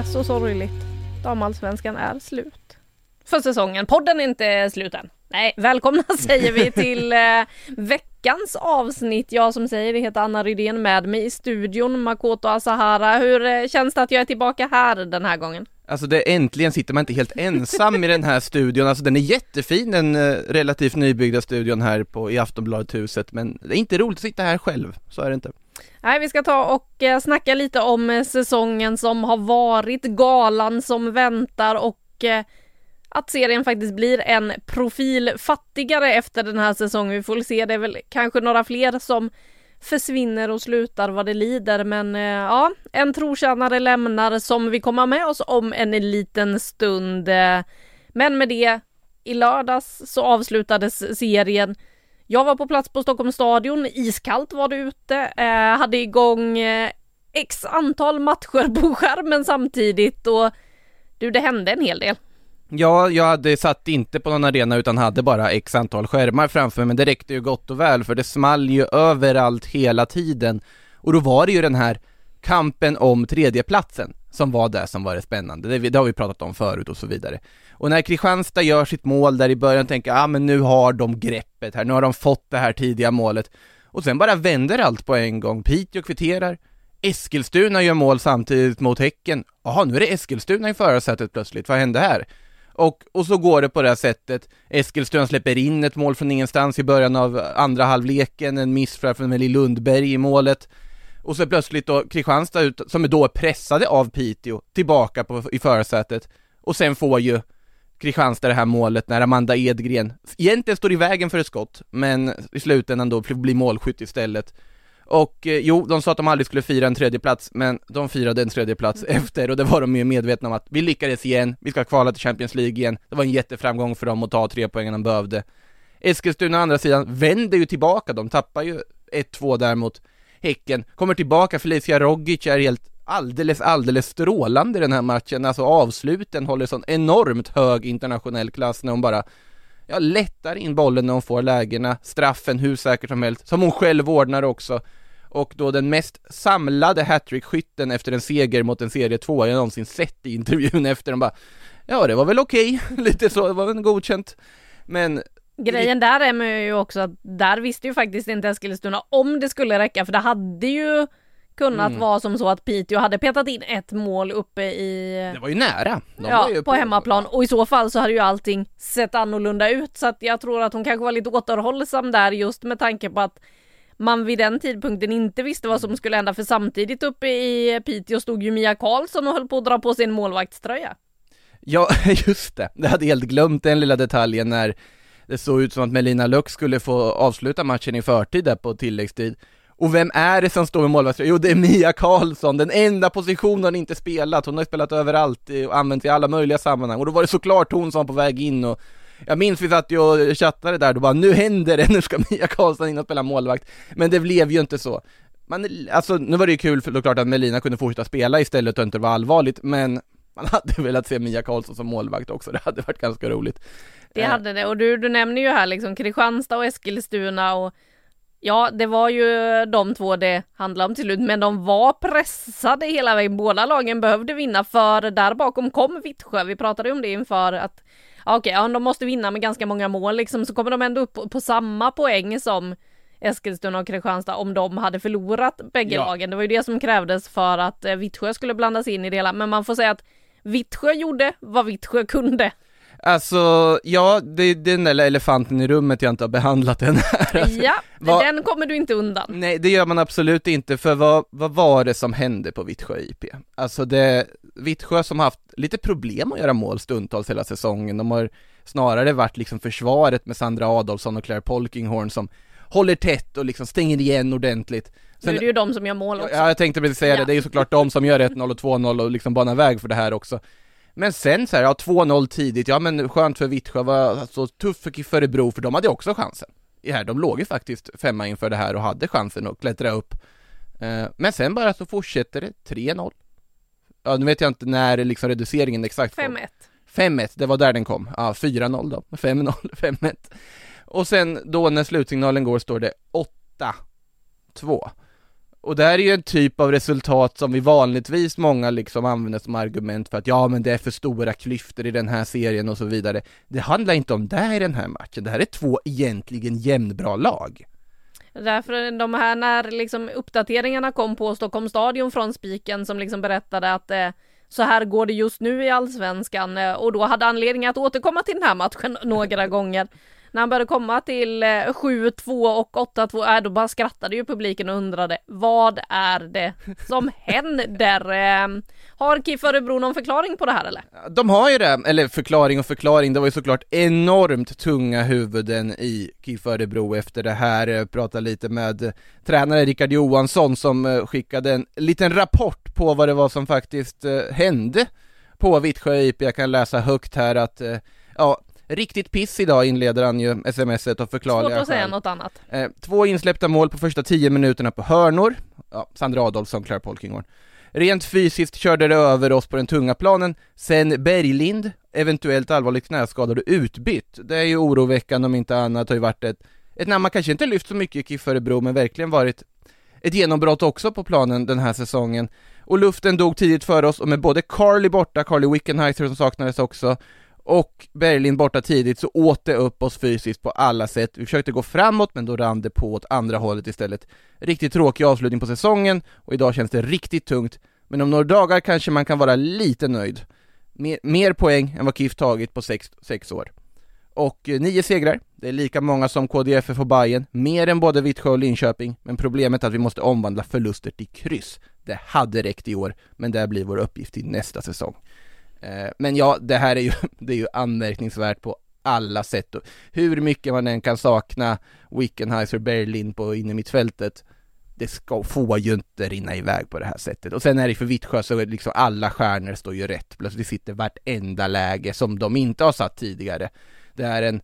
är så sorgligt. Damallsvenskan är slut. För säsongen. Podden är inte slut än. Nej, välkomna säger vi till eh, veckans avsnitt. Jag som säger det heter Anna Rydén med mig i studion, Makoto Asahara. Hur eh, känns det att jag är tillbaka här den här gången? Alltså det äntligen sitter man inte helt ensam i den här studion, alltså den är jättefin den eh, relativt nybyggda studion här på, i Aftonbladet-huset, men det är inte roligt att sitta här själv, så är det inte. Nej, vi ska ta och eh, snacka lite om eh, säsongen som har varit, galan som väntar och eh, att serien faktiskt blir en profil fattigare efter den här säsongen. Vi får väl se, det är väl kanske några fler som försvinner och slutar vad det lider, men ja, en trotjänare lämnar som vi kommer med oss om en liten stund. Men med det, i lördags så avslutades serien. Jag var på plats på Stockholms stadion, iskallt var det ute, eh, hade igång eh, x antal matcher på skärmen samtidigt och du, det hände en hel del. Ja, jag hade satt inte på någon arena utan hade bara x antal skärmar framför mig, men det räckte ju gott och väl för det small ju överallt hela tiden. Och då var det ju den här kampen om tredjeplatsen som var det som var det spännande. Det, det har vi pratat om förut och så vidare. Och när Kristianstad gör sitt mål där i början tänker jag, ah, men nu har de greppet här, nu har de fått det här tidiga målet. Och sen bara vänder allt på en gång. Piteå kvitterar, Eskilstuna gör mål samtidigt mot Häcken. Jaha, nu är det Eskilstuna i förarsätet plötsligt, vad hände här? Och, och så går det på det här sättet. Eskilstuna släpper in ett mål från ingenstans i början av andra halvleken, en miss från Emelie Lundberg i målet. Och så plötsligt då Kristianstad, ut, som är då pressade av Piteå, tillbaka på, i förarsätet. Och sen får ju Kristianstad det här målet när Amanda Edgren egentligen står i vägen för ett skott, men i slutändan då blir målskytt istället. Och eh, jo, de sa att de aldrig skulle fira en tredje plats men de firade en tredje plats efter och det var de ju medvetna om att vi lyckades igen, vi ska kvala till Champions League igen. Det var en jätteframgång för dem att ta tre poängen de behövde. Eskilstuna å andra sidan vänder ju tillbaka, de tappar ju 1-2 där mot Häcken, kommer tillbaka, Felicia Rogic är helt alldeles, alldeles strålande i den här matchen, alltså avsluten håller sån enormt hög internationell klass när hon bara ja, lättar in bollen när hon får lägena, straffen hur säkert som helst, som hon själv ordnar också. Och då den mest samlade hattrick-skytten efter en seger mot en serie 2 jag någonsin sett i intervjun efter, de bara Ja det var väl okej, lite så, det var väl godkänt. Men Grejen där är ju också att där visste ju faktiskt inte Eskilstuna om det skulle räcka för det hade ju kunnat Mm. vara som så att Piteå hade petat in ett mål uppe i det var ju nära. De ja, ju på hemmaplan och i så fall så hade ju allting sett annorlunda ut så att jag tror att hon kanske var lite återhållsam där just med tanke på att man vid den tidpunkten inte visste vad som skulle hända för samtidigt uppe i Piteå stod ju Mia Karlsson och höll på att dra på sin målvaktströja. Ja, just det. Jag hade helt glömt den lilla detaljen när det såg ut som att Melina Lux skulle få avsluta matchen i förtid där på tilläggstid. Och vem är det som står med målvaktströja? Jo, det är Mia Karlsson, den enda positionen hon inte spelat. Hon har ju spelat överallt och använt i alla möjliga sammanhang. Och då var det såklart hon som var på väg in och jag minns vi satt ju och chattade där, då bara nu händer det, nu ska Mia Karlsson in och spela målvakt. Men det blev ju inte så. Man, alltså, nu var det ju kul för klart att Melina kunde fortsätta spela istället och inte vara allvarligt, men man hade velat se Mia Karlsson som målvakt också, det hade varit ganska roligt. Det Eh, hade det och du, du nämner ju här liksom Kristianstad och Eskilstuna och ja, det var ju de två det handlade om till slut, men de var pressade hela vägen. Båda lagen behövde vinna för där bakom kom Vittsjö. Vi pratade om det inför att ja, okej, ja, de måste vinna med ganska många mål liksom, så kommer de ändå upp på, på samma poäng som Eskilstuna och Kristianstad om de hade förlorat bägge Ja. lagen. Det var ju det som krävdes för att eh, Vittsjö skulle blandas in i det hela, men man får säga att Vittsjö gjorde vad Vittsjö kunde. Alltså, ja, det är den där elefanten i rummet jag inte har behandlat än här. Ja, Vad- den kommer du inte undan. Nej, det gör man absolut inte, för vad, vad var det som hände på Vittsjö IP? Alltså det, Vittsjö som haft lite problem att göra mål stundtals hela säsongen, de har snarare varit liksom försvaret med Sandra Adolfsson och Claire Polkinghorn som håller tätt och liksom stänger igen ordentligt. Nu är det ju de som gör mål också. Ja, jag tänkte precis säga det, Ja. det är ju såklart de som gör 1-0 och 2-0 och liksom banar väg för det här också. Men sen så här, ja 2-0 tidigt, ja men skönt för Vittsjö, var så tufft för KIF Örebro, för de hade också chansen. Här, de låg ju faktiskt femma inför det här och hade chansen att klättra upp. Eh, Men sen bara så fortsätter det, 3-0. Ja, nu vet jag inte när liksom reduceringen exakt kom. 5-1. 5-1, det var där den kom. Ja, 4-0 då. 5-0, 5-1. Och sen då när slutsignalen går står det 8-2. Och det här är ju en typ av resultat som vi vanligtvis många liksom använder som argument för att ja men det är för stora klyftor i den här serien och så vidare. Det handlar inte om det i den här matchen, det här är två egentligen jämnbra lag. Därför de här när liksom uppdateringarna kom på Stockholms stadion från spiken som liksom berättade att eh, så här går det just nu i allsvenskan eh, och då hade anledning att återkomma till den här matchen några gånger. När han började komma till eh, 7-2 och 8-2, äh, då bara skrattade ju publiken och undrade vad är det som händer? Ehm, har KIF Örebro någon förklaring på det här eller? De har ju det, eller förklaring och förklaring, det var ju såklart enormt tunga huvuden i KIF Örebro efter det här, Jag pratade lite med tränare Rickard Johansson som eh, skickade en liten rapport på vad det var som faktiskt eh, hände på Vittsjö IP, jag kan läsa högt här att, ja, riktigt piss idag inleder han ju smset och Svårt förklarliga att säga något annat. Eh, två insläppta mål på första tio minuterna på hörnor, ja, Sandra Adolfsson, Claire Polkinghorn. Rent fysiskt körde det över oss på den tunga planen, sen Berglind, eventuellt allvarligt knäskadad och utbytt. Det är ju oroväckande om inte annat, har ju varit ett, ett namn man kanske inte lyft så mycket i KIF men verkligen varit ett genombrott också på planen den här säsongen. Och luften dog tidigt för oss och med både Carly borta, Carly Wickenheiser som saknades också, och Berlin borta tidigt så åt det upp oss fysiskt på alla sätt. Vi försökte gå framåt men då rann det på åt andra hållet istället. Riktigt tråkig avslutning på säsongen och idag känns det riktigt tungt. Men om några dagar kanske man kan vara lite nöjd. Mer, mer poäng än vad KIF tagit på sex, sex år. Och eh, nio segrar, det är lika många som KDFF och Bayern, mer än både Vittsjö och Linköping, men problemet är att vi måste omvandla förluster till kryss. Det hade räckt i år, men det blir vår uppgift till nästa säsong. Eh, men ja, det här är ju, det är ju anmärkningsvärt på alla sätt. Och Hur mycket man än kan sakna Wickenheiser Berlin på inne mittfältet det ska, får ju inte rinna iväg på det här sättet. Och sen är det för Vittsjö så liksom alla stjärnor står ju rätt. Plötsligt sitter vartenda läge som de inte har satt tidigare. Det är en,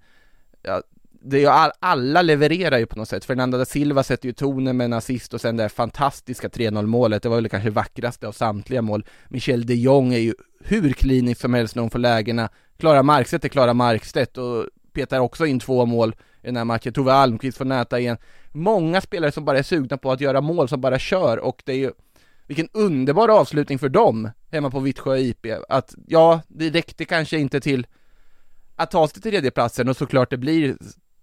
ja, det är ju all, alla levererar ju på något sätt. Fernanda da Silva sätter ju tonen med en assist och sen det här fantastiska 3-0 målet, det var väl kanske vackraste av samtliga mål. Michel de Jong är ju hur klinisk som helst när hon får lägena. Klara Markstedt är Klara Markstedt och petar också in två mål i den här matchen. Tove Almqvist får näta igen. Många spelare som bara är sugna på att göra mål, som bara kör och det är ju vilken underbar avslutning för dem hemma på Vittsjö IP. Att ja, det räckte kanske inte till att ta sig till tredjeplatsen och såklart det blir,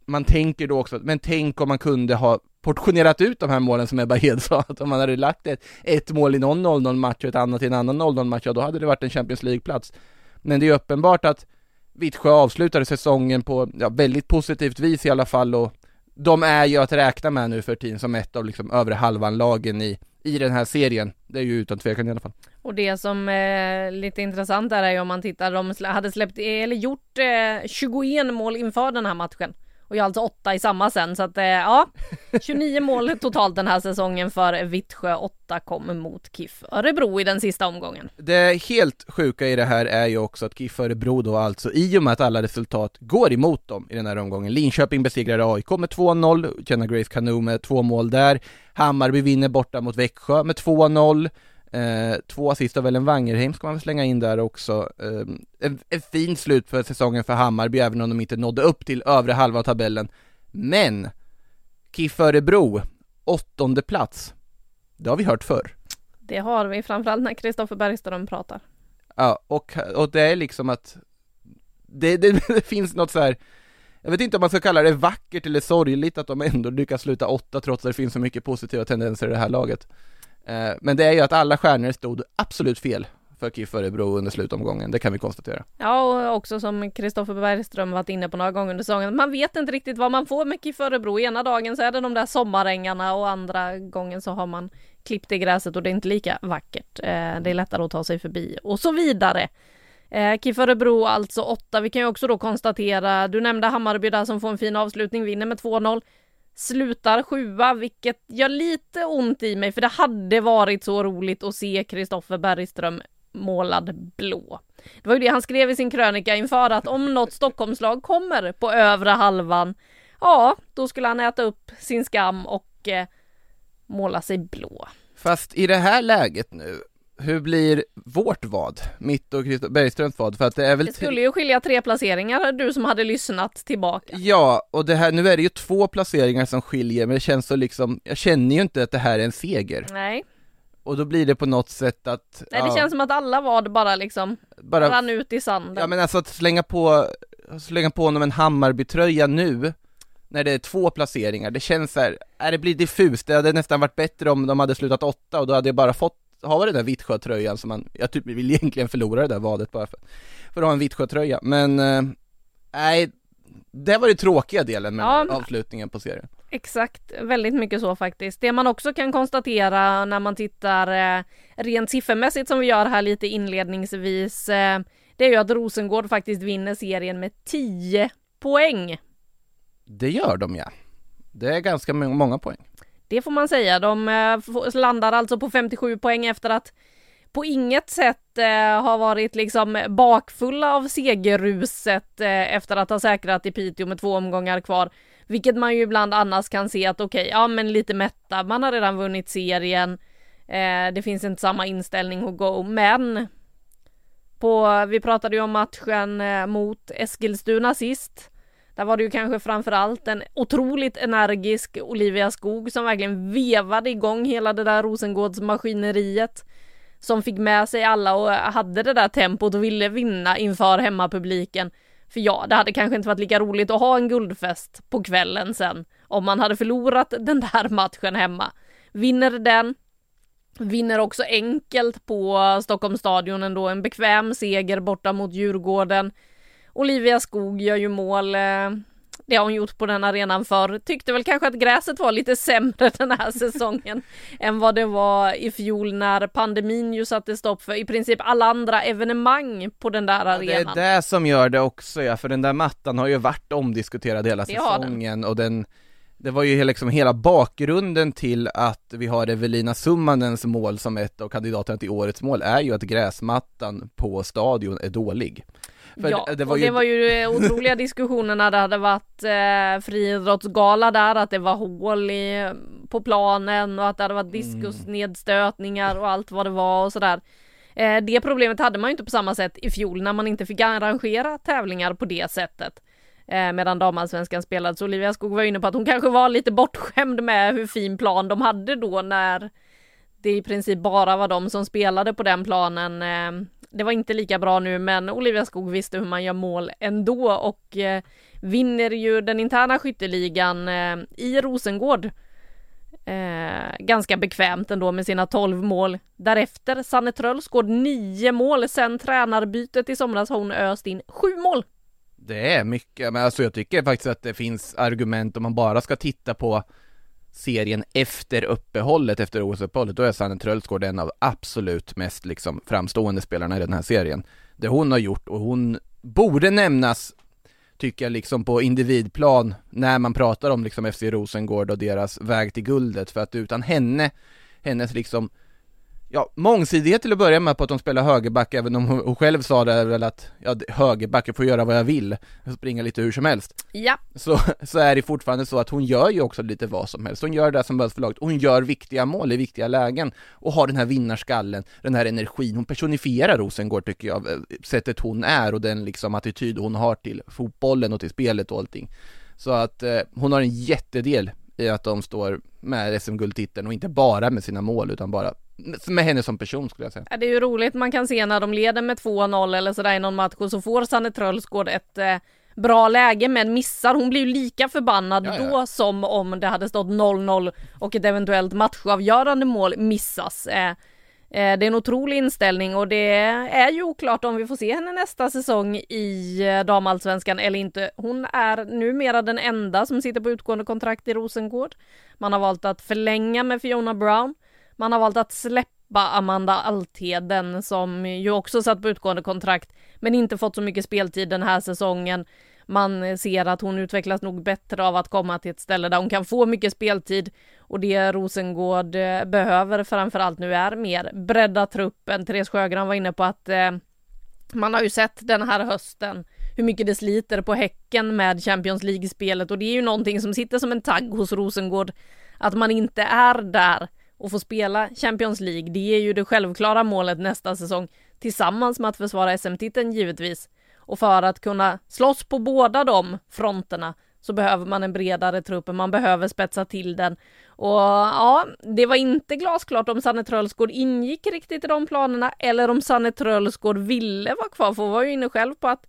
man tänker då också, men tänk om man kunde ha portionerat ut de här målen som Ebba Hed sa, att om man hade lagt ett, ett mål i någon 0-0 match och ett annat i en annan 0-0 match, ja då hade det varit en Champions League-plats. Men det är ju uppenbart att Vittsjö avslutade säsongen på ja, väldigt positivt vis i alla fall och de är ju att räkna med nu för tiden som ett av liksom övre halvan-lagen i, i den här serien. Det är ju utan tvekan i alla fall. Och det som är lite intressant där är ju om man tittar, de hade släppt, eller gjort eh, 21 mål inför den här matchen. Och jag har alltså åtta i samma sen, så att eh, ja, 29 mål totalt den här säsongen för Vittsjö, 8 kom mot KIF Örebro i den sista omgången. Det helt sjuka i det här är ju också att KIF Örebro då alltså, i och med att alla resultat går emot dem i den här omgången. Linköping besegrar AIK med 2-0, Jenna Grace Kanu med två mål där. Hammarby vinner borta mot Växjö med 2-0. Eh, två assist av Ellen Wangerheim ska man väl slänga in där också. Eh, en, en fin slut för säsongen för Hammarby, även om de inte nådde upp till övre halva av tabellen. Men, KIF Örebro, åttonde plats. Det har vi hört förr. Det har vi, framförallt när Kristoffer Bergström pratar. Ja, och, och det är liksom att det, det, det finns något så här. jag vet inte om man ska kalla det vackert eller sorgligt att de ändå lyckas sluta åtta trots att det finns så mycket positiva tendenser i det här laget. Eh, men det är ju att alla stjärnor stod absolut fel för KIF Örebro under slutomgången, det kan vi konstatera. Ja, och också som Kristoffer Bergström varit inne på några gånger under säsongen, man vet inte riktigt vad man får med KIF Örebro. Ena dagen så är det de där sommarängarna och andra gången så har man klippt i gräset och det är inte lika vackert. Eh, det är lättare att ta sig förbi och så vidare. Eh, KIF Örebro alltså åtta. Vi kan ju också då konstatera, du nämnde Hammarby där som får en fin avslutning, vinner med 2-0 slutar sjua, vilket gör lite ont i mig för det hade varit så roligt att se Kristoffer Bergström målad blå. Det var ju det han skrev i sin krönika inför att om något Stockholmslag kommer på övre halvan, ja, då skulle han äta upp sin skam och eh, måla sig blå. Fast i det här läget nu, hur blir vårt vad? Mitt och Christer Bergströms vad? För att det är väl... Det skulle ju skilja tre placeringar, du som hade lyssnat tillbaka. Ja, och det här, nu är det ju två placeringar som skiljer, men det känns så liksom, jag känner ju inte att det här är en seger. Nej. Och då blir det på något sätt att... Nej, det ja, känns som att alla vad bara liksom bara, rann ut i sanden. Ja, men alltså att slänga på, slänga på honom en Hammarby-tröja nu, när det är två placeringar, det känns så här, är det blir diffust, det hade nästan varit bättre om de hade slutat åtta och då hade jag bara fått ha den där Vittsjö-tröjan som man, jag typ vill egentligen förlora det där vadet bara för, för att ha en Vittsjö-tröja, men eh, nej, det var det tråkiga delen med ja, avslutningen på serien. Exakt, väldigt mycket så faktiskt. Det man också kan konstatera när man tittar eh, rent siffermässigt som vi gör här lite inledningsvis, eh, det är ju att Rosengård faktiskt vinner serien med 10 poäng. Det gör de ja. Det är ganska många poäng. Det får man säga. De eh, landar alltså på 57 poäng efter att på inget sätt eh, har varit liksom bakfulla av segerruset eh, efter att ha säkrat i Piteå med två omgångar kvar. Vilket man ju ibland annars kan se att okej, okay, ja men lite mätta, man har redan vunnit serien. Eh, det finns inte samma inställning att gå, men på, vi pratade ju om matchen eh, mot Eskilstuna sist. Där var det ju kanske framförallt en otroligt energisk Olivia Skog som verkligen vevade igång hela det där Rosengårdsmaskineriet. Som fick med sig alla och hade det där tempot och ville vinna inför hemmapubliken. För ja, det hade kanske inte varit lika roligt att ha en guldfest på kvällen sen om man hade förlorat den där matchen hemma. Vinner den, vinner också enkelt på Stockholms stadion ändå, en bekväm seger borta mot Djurgården. Olivia Skog gör ju mål. Eh, det har hon gjort på den arenan förr. Tyckte väl kanske att gräset var lite sämre den här säsongen än vad det var i fjol när pandemin ju satte stopp för i princip alla andra evenemang på den där arenan. Ja, det är det som gör det också ja, för den där mattan har ju varit omdiskuterad hela säsongen och den det var ju liksom hela bakgrunden till att vi har Evelina Summanens mål som ett av kandidaterna till årets mål är ju att gräsmattan på stadion är dålig. För ja, det var, ju... det var ju otroliga diskussioner när det hade varit eh, friidrottsgala där, att det var hål i, på planen och att det hade varit diskusnedstötningar och allt vad det var och sådär. Eh, det problemet hade man ju inte på samma sätt i fjol när man inte fick arrangera tävlingar på det sättet. Eh, medan damallsvenskan spelades. Olivia Skog var inne på att hon kanske var lite bortskämd med hur fin plan de hade då när det i princip bara var de som spelade på den planen. Eh, det var inte lika bra nu, men Olivia Skog visste hur man gör mål ändå och eh, vinner ju den interna skytteligan eh, i Rosengård. Eh, ganska bekvämt ändå med sina 12 mål. Därefter Sanne Trölsgård 9 mål. Sen tränarbytet i somras har hon öst in 7 mål. Det är mycket, men alltså jag tycker faktiskt att det finns argument om man bara ska titta på serien efter uppehållet, efter OS-uppehållet, då är Sanne Trölsgård en av absolut mest liksom framstående spelarna i den här serien. Det hon har gjort och hon borde nämnas, tycker jag, liksom på individplan när man pratar om liksom FC Rosengård och deras väg till guldet, för att utan henne, hennes liksom ja, mångsidighet till att börja med på att de spelar högerback, även om hon själv sa det väl att ja, högerback, jag får göra vad jag vill, springa lite hur som helst. Ja. Så, så är det fortfarande så att hon gör ju också lite vad som helst, hon gör det som behövs för laget, hon gör viktiga mål i viktiga lägen och har den här vinnarskallen, den här energin, hon personifierar Rosengård tycker jag, sättet hon är och den liksom attityd hon har till fotbollen och till spelet och allting. Så att eh, hon har en jättedel i att de står med SM-guldtiteln och inte bara med sina mål utan bara med henne som person skulle jag säga. Ja, det är ju roligt man kan se när de leder med 2-0 eller sådär i någon match och så får Sanne Trölsgård ett eh, bra läge men missar. Hon blir ju lika förbannad ja, ja. då som om det hade stått 0-0 och ett eventuellt matchavgörande mål missas. Eh, Eh, det är en otrolig inställning och det är ju oklart om vi får se henne nästa säsong i eh, damallsvenskan eller inte. Hon är numera den enda som sitter på utgående kontrakt i Rosengård. Man har valt att förlänga med Fiona Brown. Man har valt att släppa Amanda Altheden som ju också satt på utgående kontrakt men inte fått så mycket speltid den här säsongen. Man ser att hon utvecklas nog bättre av att komma till ett ställe där hon kan få mycket speltid och det Rosengård eh, behöver framförallt nu är mer bredda truppen. Therese Sjögran var inne på att eh, man har ju sett den här hösten hur mycket det sliter på Häcken med Champions League-spelet och det är ju någonting som sitter som en tagg hos Rosengård att man inte är där och får spela Champions League. Det är ju det självklara målet nästa säsong tillsammans med att försvara SM-titeln givetvis. Och för att kunna slåss på båda de fronterna så behöver man en bredare trupp, man behöver spetsa till den. Och ja, det var inte glasklart om Sanne Trölsgård ingick riktigt i de planerna eller om Sanne Trölsgård ville vara kvar, för hon var ju inne själv på att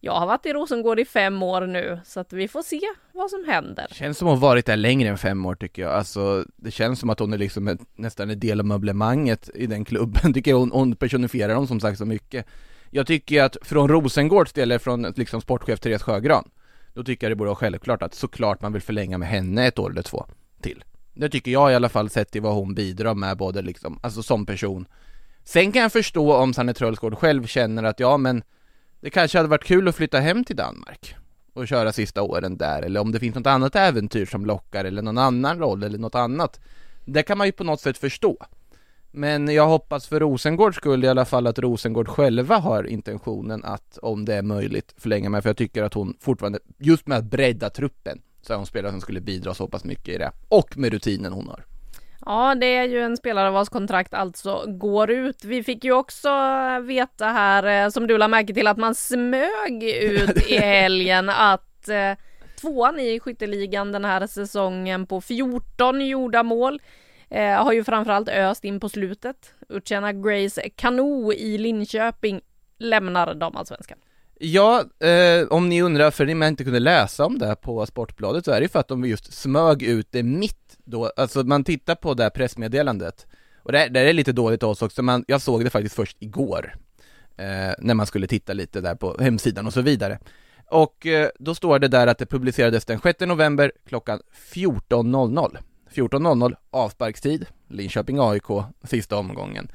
jag har varit i Rosengård i fem år nu, så att vi får se vad som händer. Känns som hon varit där längre än fem år tycker jag, alltså det känns som att hon är liksom ett, nästan en del av möblemanget i den klubben, tycker jag hon, hon personifierar dem som sagt så mycket. Jag tycker att från Rosengårds del, eller från liksom sportchef Therese Sjögran, då tycker jag det borde vara självklart att såklart man vill förlänga med henne ett år eller två till. Det tycker jag i alla fall sett till vad hon bidrar med både liksom, alltså som person. Sen kan jag förstå om Sanne Trölsgård själv känner att ja men det kanske hade varit kul att flytta hem till Danmark och köra sista åren där eller om det finns något annat äventyr som lockar eller någon annan roll eller något annat. Det kan man ju på något sätt förstå. Men jag hoppas för Rosengårds skull i alla fall att Rosengård själva har intentionen att om det är möjligt förlänga med för jag tycker att hon fortfarande, just med att bredda truppen, så är hon spelare som skulle bidra så pass mycket i det. Och med rutinen hon har. Ja, det är ju en spelare vars kontrakt alltså går ut. Vi fick ju också veta här, eh, som du la märke till, att man smög ut i helgen att eh, tvåan i skytteligan den här säsongen på 14 gjorda mål eh, har ju framförallt öst in på slutet. Uchenna Grace Kano i Linköping lämnar damallsvenskan. Ja, eh, om ni undrar för ni inte kunde läsa om det här på Sportbladet så är det ju för att de just smög ut det mitt då, alltså man tittar på det här pressmeddelandet och det, det är lite dåligt av oss också, men jag såg det faktiskt först igår eh, när man skulle titta lite där på hemsidan och så vidare. Och eh, då står det där att det publicerades den 6 november klockan 14.00. 14.00 avsparkstid, Linköping AIK, sista omgången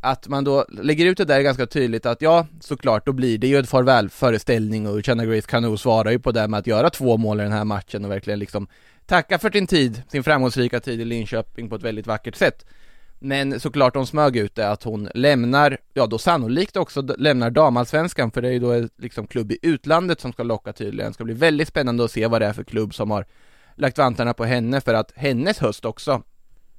att man då lägger ut det där ganska tydligt att ja, såklart, då blir det ju en farvälföreställning och Channa Grace Kanu svarar ju på det med att göra två mål i den här matchen och verkligen liksom tacka för sin tid, sin framgångsrika tid i Linköping på ett väldigt vackert sätt. Men såklart hon smög ut det att hon lämnar, ja då sannolikt också lämnar damallsvenskan för det är ju då en liksom klubb i utlandet som ska locka tydligen. Det ska bli väldigt spännande att se vad det är för klubb som har lagt vantarna på henne för att hennes höst också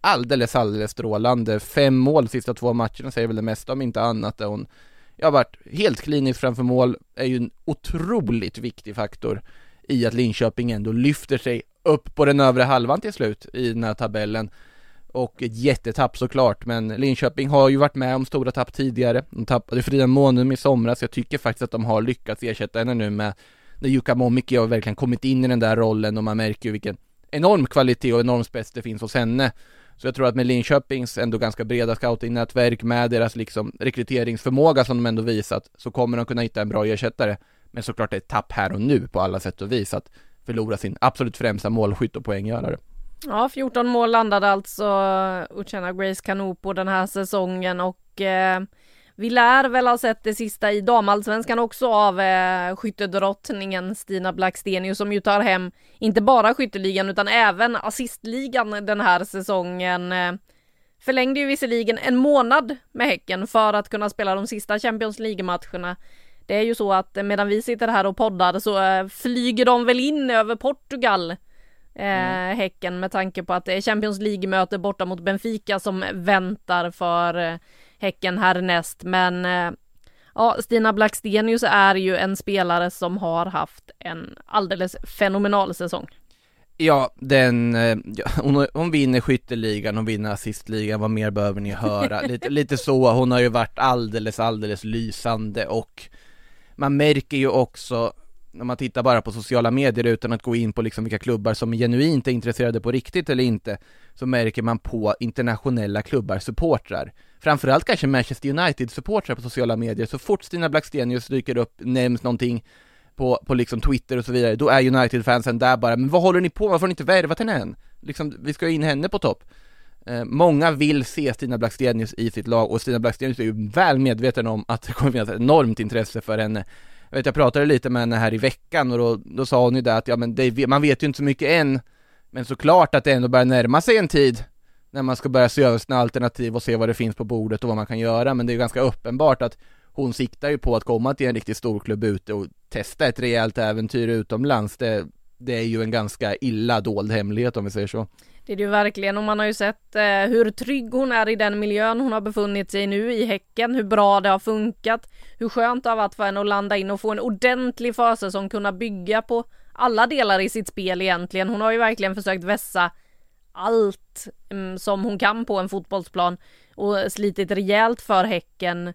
alldeles, alldeles strålande. Fem mål sista två matcherna säger väl det mesta om inte annat. Där hon jag har varit helt klinisk framför mål, är ju en otroligt viktig faktor i att Linköping ändå lyfter sig upp på den övre halvan till slut i den här tabellen. Och ett jättetapp såklart, men Linköping har ju varit med om stora tapp tidigare. De tappade Frida Månum i somras, jag tycker faktiskt att de har lyckats ersätta henne nu med när Jukka Momiki har verkligen kommit in i den där rollen och man märker ju vilken enorm kvalitet och enorm spets det finns hos henne. Så jag tror att med Linköpings ändå ganska breda scoutingnätverk, med deras liksom rekryteringsförmåga som de ändå visat, så kommer de kunna hitta en bra ersättare. Men såklart det är ett tapp här och nu på alla sätt och vis att förlora sin absolut främsta målskytt och poänggörare. Ja, 14 mål landade alltså Uchenna Grace Kanopo den här säsongen och eh, vi lär väl ha sett det sista i damallsvenskan också av eh, skyttedrottningen Stina Blackstenius som ju tar hem inte bara skytteligan utan även assistligan den här säsongen. Eh, förlängde ju visserligen en månad med Häcken för att kunna spela de sista Champions League-matcherna. Det är ju så att medan vi sitter här och poddar så eh, flyger de väl in över Portugal eh, mm. Häcken med tanke på att det är Champions League-möte borta mot Benfica som väntar för eh, Häcken härnäst. Men eh, ja, Stina Blackstenius är ju en spelare som har haft en alldeles fenomenal säsong. Ja, den, eh, ja, hon, hon vinner skytteligan, hon vinner assistligan, vad mer behöver ni höra? Lite, lite så, hon har ju varit alldeles, alldeles lysande och man märker ju också när man tittar bara på sociala medier utan att gå in på liksom vilka klubbar som genuint är intresserade på riktigt eller inte, så märker man på internationella klubbar supportrar. Framförallt kanske Manchester United-supportrar på sociala medier, så fort Stina Blackstenius dyker upp, nämns någonting på, på liksom Twitter och så vidare, då är United-fansen där bara, men vad håller ni på med, varför har ni inte värvat henne än? Liksom, vi ska in henne på topp. Eh, många vill se Stina Blackstenius i sitt lag och Stina Blackstenius är ju väl medveten om att det kommer finnas ett enormt intresse för henne. Jag vet, jag pratade lite med henne här i veckan och då, då sa hon ju det att, ja men det, man vet ju inte så mycket än, men såklart att det ändå börjar närma sig en tid när man ska börja se över sina alternativ och se vad det finns på bordet och vad man kan göra, men det är ju ganska uppenbart att hon siktar ju på att komma till en riktigt stor klubb ute och testa ett rejält äventyr utomlands. Det, det är ju en ganska illa dold hemlighet om vi säger så. Det är det ju verkligen och man har ju sett eh, hur trygg hon är i den miljön hon har befunnit sig nu i Häcken, hur bra det har funkat, hur skönt det har varit för henne att landa in och få en ordentlig försäsong, kunna bygga på alla delar i sitt spel egentligen. Hon har ju verkligen försökt vässa allt mm, som hon kan på en fotbollsplan och slitit rejält för Häcken.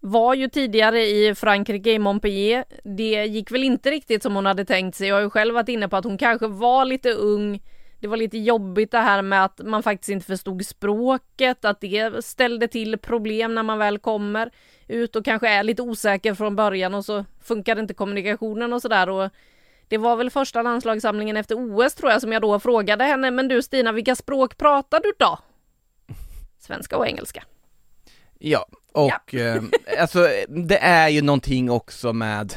Var ju tidigare i Frankrike i Montpellier. Det gick väl inte riktigt som hon hade tänkt sig. Jag har ju själv varit inne på att hon kanske var lite ung det var lite jobbigt det här med att man faktiskt inte förstod språket, att det ställde till problem när man väl kommer ut och kanske är lite osäker från början och så funkar inte kommunikationen och sådär och det var väl första landslagssamlingen efter OS tror jag som jag då frågade henne, men du Stina, vilka språk pratar du då? Svenska och engelska. Ja, och ja. eh, alltså det är ju någonting också med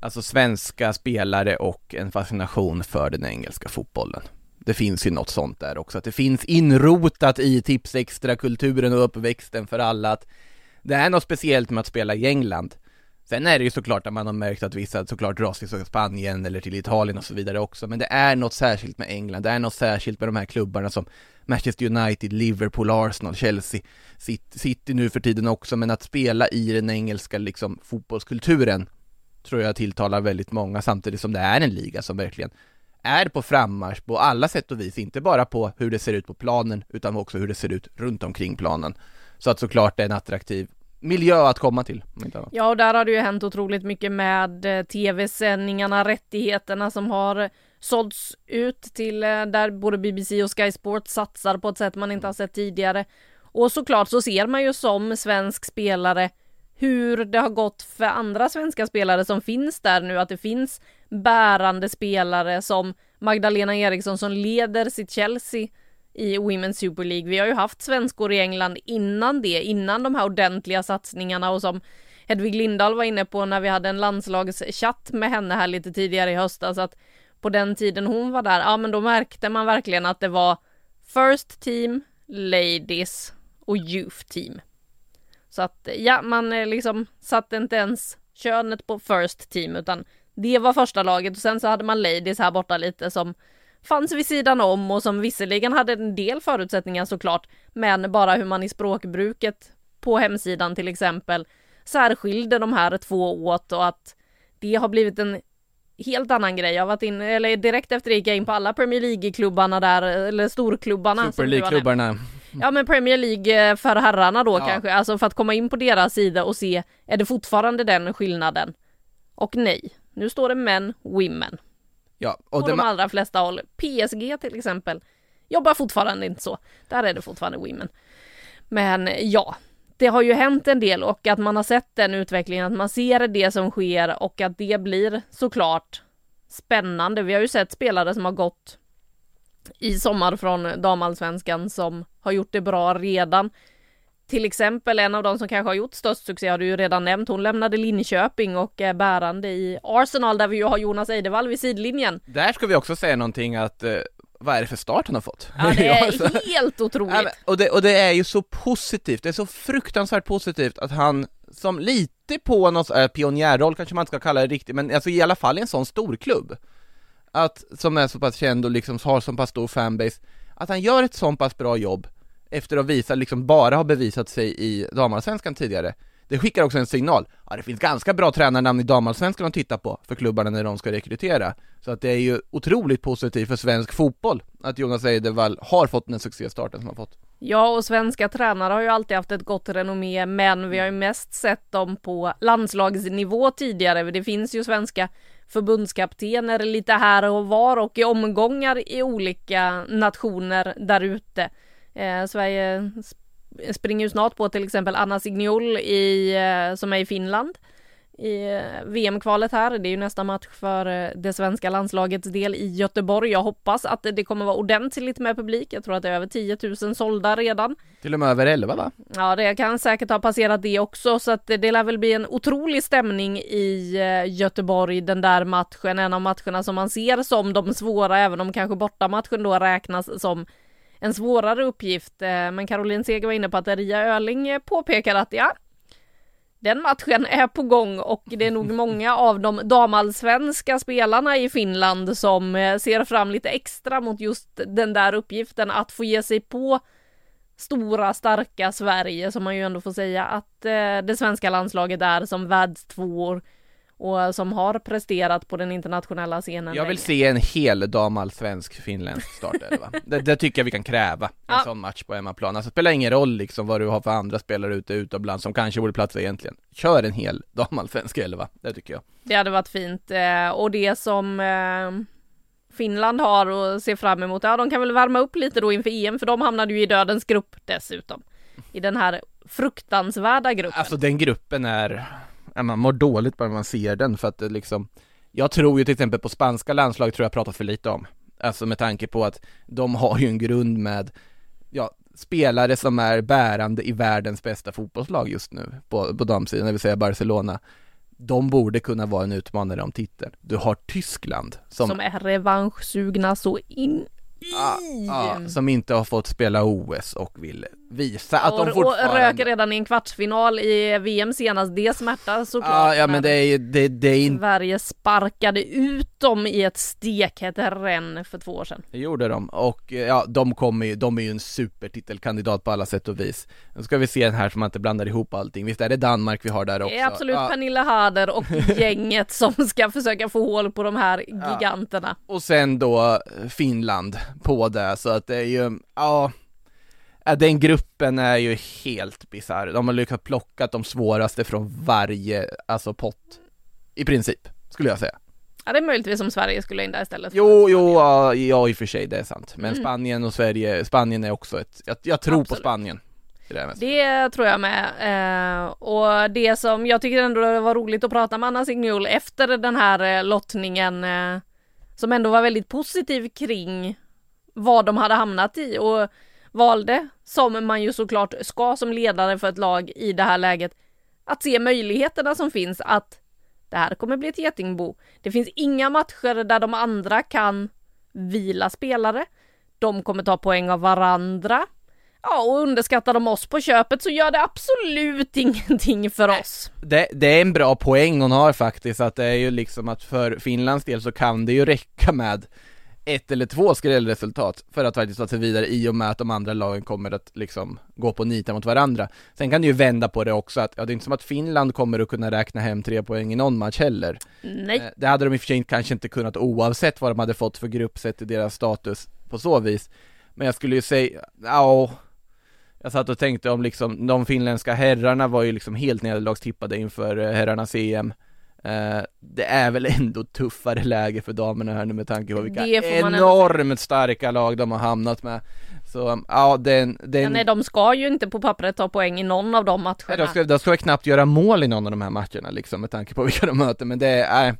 Alltså svenska spelare och en fascination för den engelska fotbollen. Det finns ju något sånt där också, att det finns inrotat i Tipsextra-kulturen och uppväxten för alla att det är något speciellt med att spela i England. Sen är det ju såklart att man har märkt att vissa såklart dras till Spanien eller till Italien och så vidare också, men det är något särskilt med England, det är något särskilt med de här klubbarna som Manchester United, Liverpool, Arsenal, Chelsea, City nu för tiden också, men att spela i den engelska liksom fotbollskulturen tror jag tilltalar väldigt många samtidigt som det är en liga som verkligen är på frammarsch på alla sätt och vis, inte bara på hur det ser ut på planen utan också hur det ser ut runt omkring planen. Så att såklart det är en attraktiv miljö att komma till. Ja, och där har det ju hänt otroligt mycket med eh, tv-sändningarna, rättigheterna som har sålts ut till eh, där både BBC och Sky Sport satsar på ett sätt man inte har sett tidigare. Och såklart så ser man ju som svensk spelare hur det har gått för andra svenska spelare som finns där nu, att det finns bärande spelare som Magdalena Eriksson som leder sitt Chelsea i Women's Super League. Vi har ju haft svenskor i England innan det, innan de här ordentliga satsningarna och som Hedvig Lindahl var inne på när vi hade en landslagschatt med henne här lite tidigare i höstas att på den tiden hon var där, ja men då märkte man verkligen att det var First Team, Ladies och Youth Team. Så att ja, man eh, liksom satte inte ens könet på first team utan det var första laget och sen så hade man ladies här borta lite som fanns vid sidan om och som visserligen hade en del förutsättningar såklart, men bara hur man i språkbruket på hemsidan till exempel särskilde de här två åt och att det har blivit en helt annan grej. Jag har varit in, eller direkt efter det gick jag in på alla Premier League-klubbarna där, eller storklubbarna. Super League-klubbarna. Ja men Premier League eh, för herrarna då ja. kanske, alltså för att komma in på deras sida och se, är det fortfarande den skillnaden? Och nej, nu står det män, women. Ja, och på de allra flesta håll. PSG till exempel jobbar fortfarande inte så. Där är det fortfarande women. Men ja, det har ju hänt en del och att man har sett den utvecklingen, att man ser det som sker och att det blir såklart spännande. Vi har ju sett spelare som har gått i sommar från damallsvenskan som har gjort det bra redan. Till exempel en av de som kanske har gjort störst succé har du ju redan nämnt. Hon lämnade Linköping och är bärande i Arsenal där vi ju har Jonas Eidevall vid sidlinjen. Där ska vi också säga någonting att eh, vad är det för start han har fått? Ja, det är helt otroligt! Ja, och, det, och det är ju så positivt, det är så fruktansvärt positivt att han som lite på någon äh, pionjärroll kanske man inte ska kalla det riktigt, men alltså i alla fall i en sån stor klubb att, som är så pass känd och liksom har så pass stor fanbase, att han gör ett så pass bra jobb efter att visa, liksom bara ha bevisat sig i damallsvenskan tidigare. Det skickar också en signal, ja det finns ganska bra tränarnamn i damallsvenskan att titta på för klubbarna när de ska rekrytera. Så att det är ju otroligt positivt för svensk fotboll att Jonas Eidevall har fått den succéstarten som han fått. Ja, och svenska tränare har ju alltid haft ett gott renommé, men vi har ju mest sett dem på landslagsnivå tidigare. Det finns ju svenska förbundskaptener lite här och var och i omgångar i olika nationer där ute. Eh, Sverige springer ju snart på till exempel Anna Signol i, eh, som är i Finland i eh, VM-kvalet här. Det är ju nästa match för eh, det svenska landslagets del i Göteborg. Jag hoppas att det kommer vara ordentligt med publik. Jag tror att det är över 10 000 sålda redan. Till och med över 11 va? Ja, det kan säkert ha passerat det också, så att det lär väl bli en otrolig stämning i Göteborg den där matchen. En av matcherna som man ser som de svåra, även om kanske bortamatchen då räknas som en svårare uppgift. Eh, men Caroline Seger var inne på att Ria Öling eh, påpekar att ja, den matchen är på gång och det är nog många av de damallsvenska spelarna i Finland som eh, ser fram lite extra mot just den där uppgiften att få ge sig på stora starka Sverige som man ju ändå får säga att det svenska landslaget är som världstvåor och som har presterat på den internationella scenen. Jag vill länge. se en hel damallsvensk finländsk startelva. det, det tycker jag vi kan kräva, en ja. sån match på hemmaplan. Alltså det spelar ingen roll liksom vad du har för andra spelare ute utomlands som kanske borde platsa egentligen. Kör en hel damallsvensk elva, det tycker jag. Det hade varit fint eh, och det som eh, Finland har att se fram emot, ja de kan väl värma upp lite då inför EM för de hamnade ju i dödens grupp dessutom. I den här fruktansvärda gruppen. Alltså den gruppen är man mår dåligt bara man ser den för att det liksom Jag tror ju till exempel på spanska landslag tror jag pratat för lite om. Alltså med tanke på att de har ju en grund med Ja, spelare som är bärande i världens bästa fotbollslag just nu på, på damsidan, det vill säga Barcelona. De borde kunna vara en utmanare om titeln. Du har Tyskland som, som är revanschsugna så in Ja, ja, som inte har fått spela OS och vill visa att och, de fortfarande... Och röker redan i en kvartsfinal i VM senast, det smärtar såklart. Ja, ja men det är det, det är inte... Sverige sparkade ut dem i ett stekhett renn för två år sedan. Det gjorde de, och ja, de kommer ju, de är ju en supertitelkandidat på alla sätt och vis. Nu ska vi se den här så man inte blandar ihop allting, visst är det Danmark vi har där också? Det är absolut ja. Pernilla Harder och gänget som ska försöka få hål på de här giganterna. Ja. Och sen då Finland på det, så att det är ju, ja den gruppen är ju helt bisarr. De har lyckats plocka de svåraste från varje, alltså pott. I princip, skulle jag säga. Ja det är möjligtvis som Sverige skulle in där istället Jo, jo, ja, ja i och för sig det är sant Men mm. Spanien och Sverige, Spanien är också ett, jag, jag tror Absolut. på Spanien det, det, tror jag med. Eh, och det som jag tycker ändå var roligt att prata med Anna Signol efter den här eh, lottningen eh, som ändå var väldigt positiv kring vad de hade hamnat i och valde, som man ju såklart ska som ledare för ett lag i det här läget, att se möjligheterna som finns att det här kommer bli ett getingbo. Det finns inga matcher där de andra kan vila spelare. De kommer ta poäng av varandra. Ja, och underskattar de oss på köpet så gör det absolut ingenting för oss. Det, det, är en bra poäng hon har faktiskt, att det är ju liksom att för Finlands del så kan det ju räcka med ett eller två skrällresultat för att faktiskt ta sig vidare i och med att de andra lagen kommer att liksom gå på nita mot varandra. Sen kan du ju vända på det också att, ja det är inte som att Finland kommer att kunna räkna hem tre poäng i någon match heller. Nej. Eh, det hade de i och för sig kanske inte kunnat oavsett vad de hade fått för grupp sett i deras status på så vis. Men jag skulle ju säga, ja jag satt och tänkte om liksom, de finländska herrarna var ju liksom helt nederlagstippade inför eh, herrarnas EM det är väl ändå tuffare läge för damerna här nu med tanke på vilka enormt starka lag de har hamnat med. Så ja, den, den... Ja, nej, de ska ju inte på pappret ta poäng i någon av de matcherna. Nej, de ska, de ska knappt göra mål i någon av de här matcherna liksom med tanke på vilka de möter, men det är,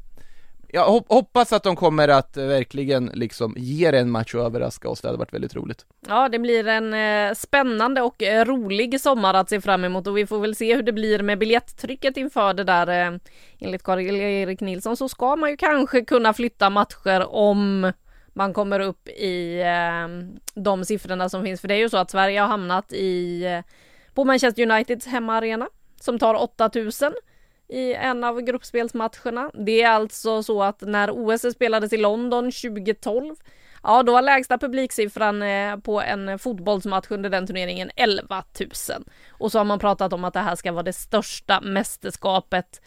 jag hoppas att de kommer att eh, verkligen liksom ge det en match och överraska oss, det hade varit väldigt roligt. Ja, det blir en eh, spännande och eh, rolig sommar att se fram emot och vi får väl se hur det blir med biljetttrycket inför det där. Enligt Karl-Erik Nilsson så ska man ju kanske kunna flytta matcher om man kommer upp i de siffrorna som finns, för det är ju så att Sverige har hamnat i på Manchester Uniteds hemmaarena som tar 8000 i en av gruppspelsmatcherna. Det är alltså så att när OS spelades i London 2012 Ja, då var lägsta publiksiffran eh, på en fotbollsmatch under den turneringen 11 000. Och så har man pratat om att det här ska vara det största mästerskapet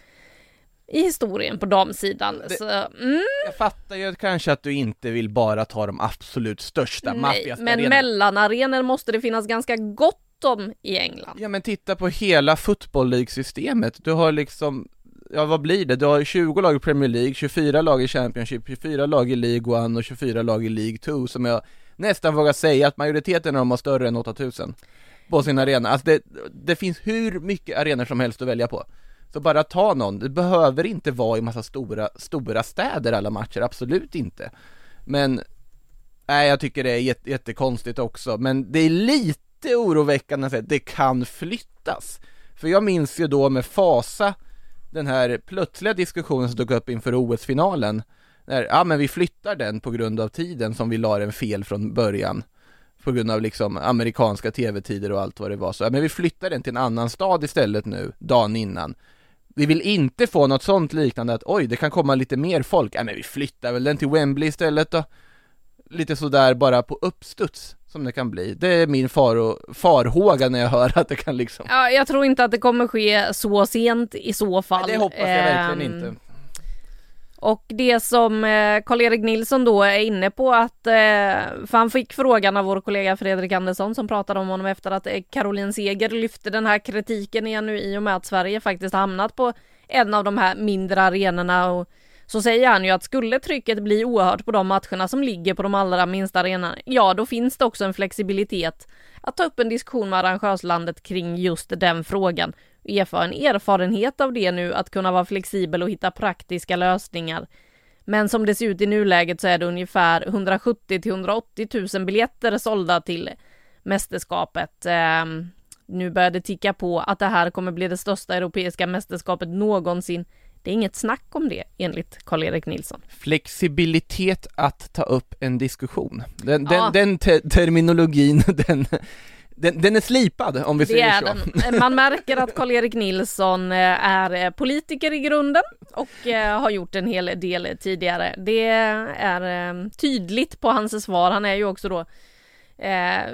i historien på damsidan. Det, så, mm. Jag fattar ju kanske att du inte vill bara ta de absolut största, Nej, men mellanarenor måste det finnas ganska gott om i England. Ja men titta på hela football League-systemet. Du har liksom ja vad blir det? Du har 20 lag i Premier League, 24 lag i Championship, 24 lag i League 1 och 24 lag i League 2 som jag nästan vågar säga att majoriteten av dem har större än 8000 på sin arena. Alltså det, det finns hur mycket arenor som helst att välja på. Så bara ta någon, det behöver inte vara i massa stora, stora städer alla matcher, absolut inte. Men, nej jag tycker det är jätte, jättekonstigt också, men det är lite oroväckande att det kan flyttas. För jag minns ju då med fasa den här plötsliga diskussionen som dök upp inför OS-finalen. När, ja men vi flyttar den på grund av tiden som vi la den fel från början. På grund av liksom amerikanska tv-tider och allt vad det var så, ja, men vi flyttar den till en annan stad istället nu, dagen innan. Vi vill inte få något sånt liknande att oj, det kan komma lite mer folk, ja men vi flyttar väl den till Wembley istället då. Lite sådär bara på uppstuds som det kan bli. Det är min far farhåga när jag hör att det kan liksom Ja, jag tror inte att det kommer ske så sent i så fall. Nej, det hoppas jag verkligen ehm, inte. Och det som eh, Karl-Erik Nilsson då är inne på att, eh, för han fick frågan av vår kollega Fredrik Andersson som pratade om honom efter att eh, Caroline Seger lyfte den här kritiken igen nu i och med att Sverige faktiskt hamnat på en av de här mindre arenorna och så säger han ju att skulle trycket bli oerhört på de matcherna som ligger på de allra minsta arenorna, ja då finns det också en flexibilitet att ta upp en diskussion med arrangörslandet kring just den frågan. Uefa en erfarenhet av det nu, att kunna vara flexibel och hitta praktiska lösningar. Men som det ser ut i nuläget så är det ungefär 170 till 180 000 biljetter sålda till mästerskapet. Eh, nu börjar det ticka på att det här kommer bli det största europeiska mästerskapet någonsin det är inget snack om det enligt Karl-Erik Nilsson. Flexibilitet att ta upp en diskussion. Den, ja. den, den te terminologin, den, den, den, är slipad om vi det säger så. Den. Man märker att Karl-Erik Nilsson eh, är eh, politiker i grunden och eh, har gjort en hel del tidigare. Det är tydligt på hans svar. Han är ju också då Eh,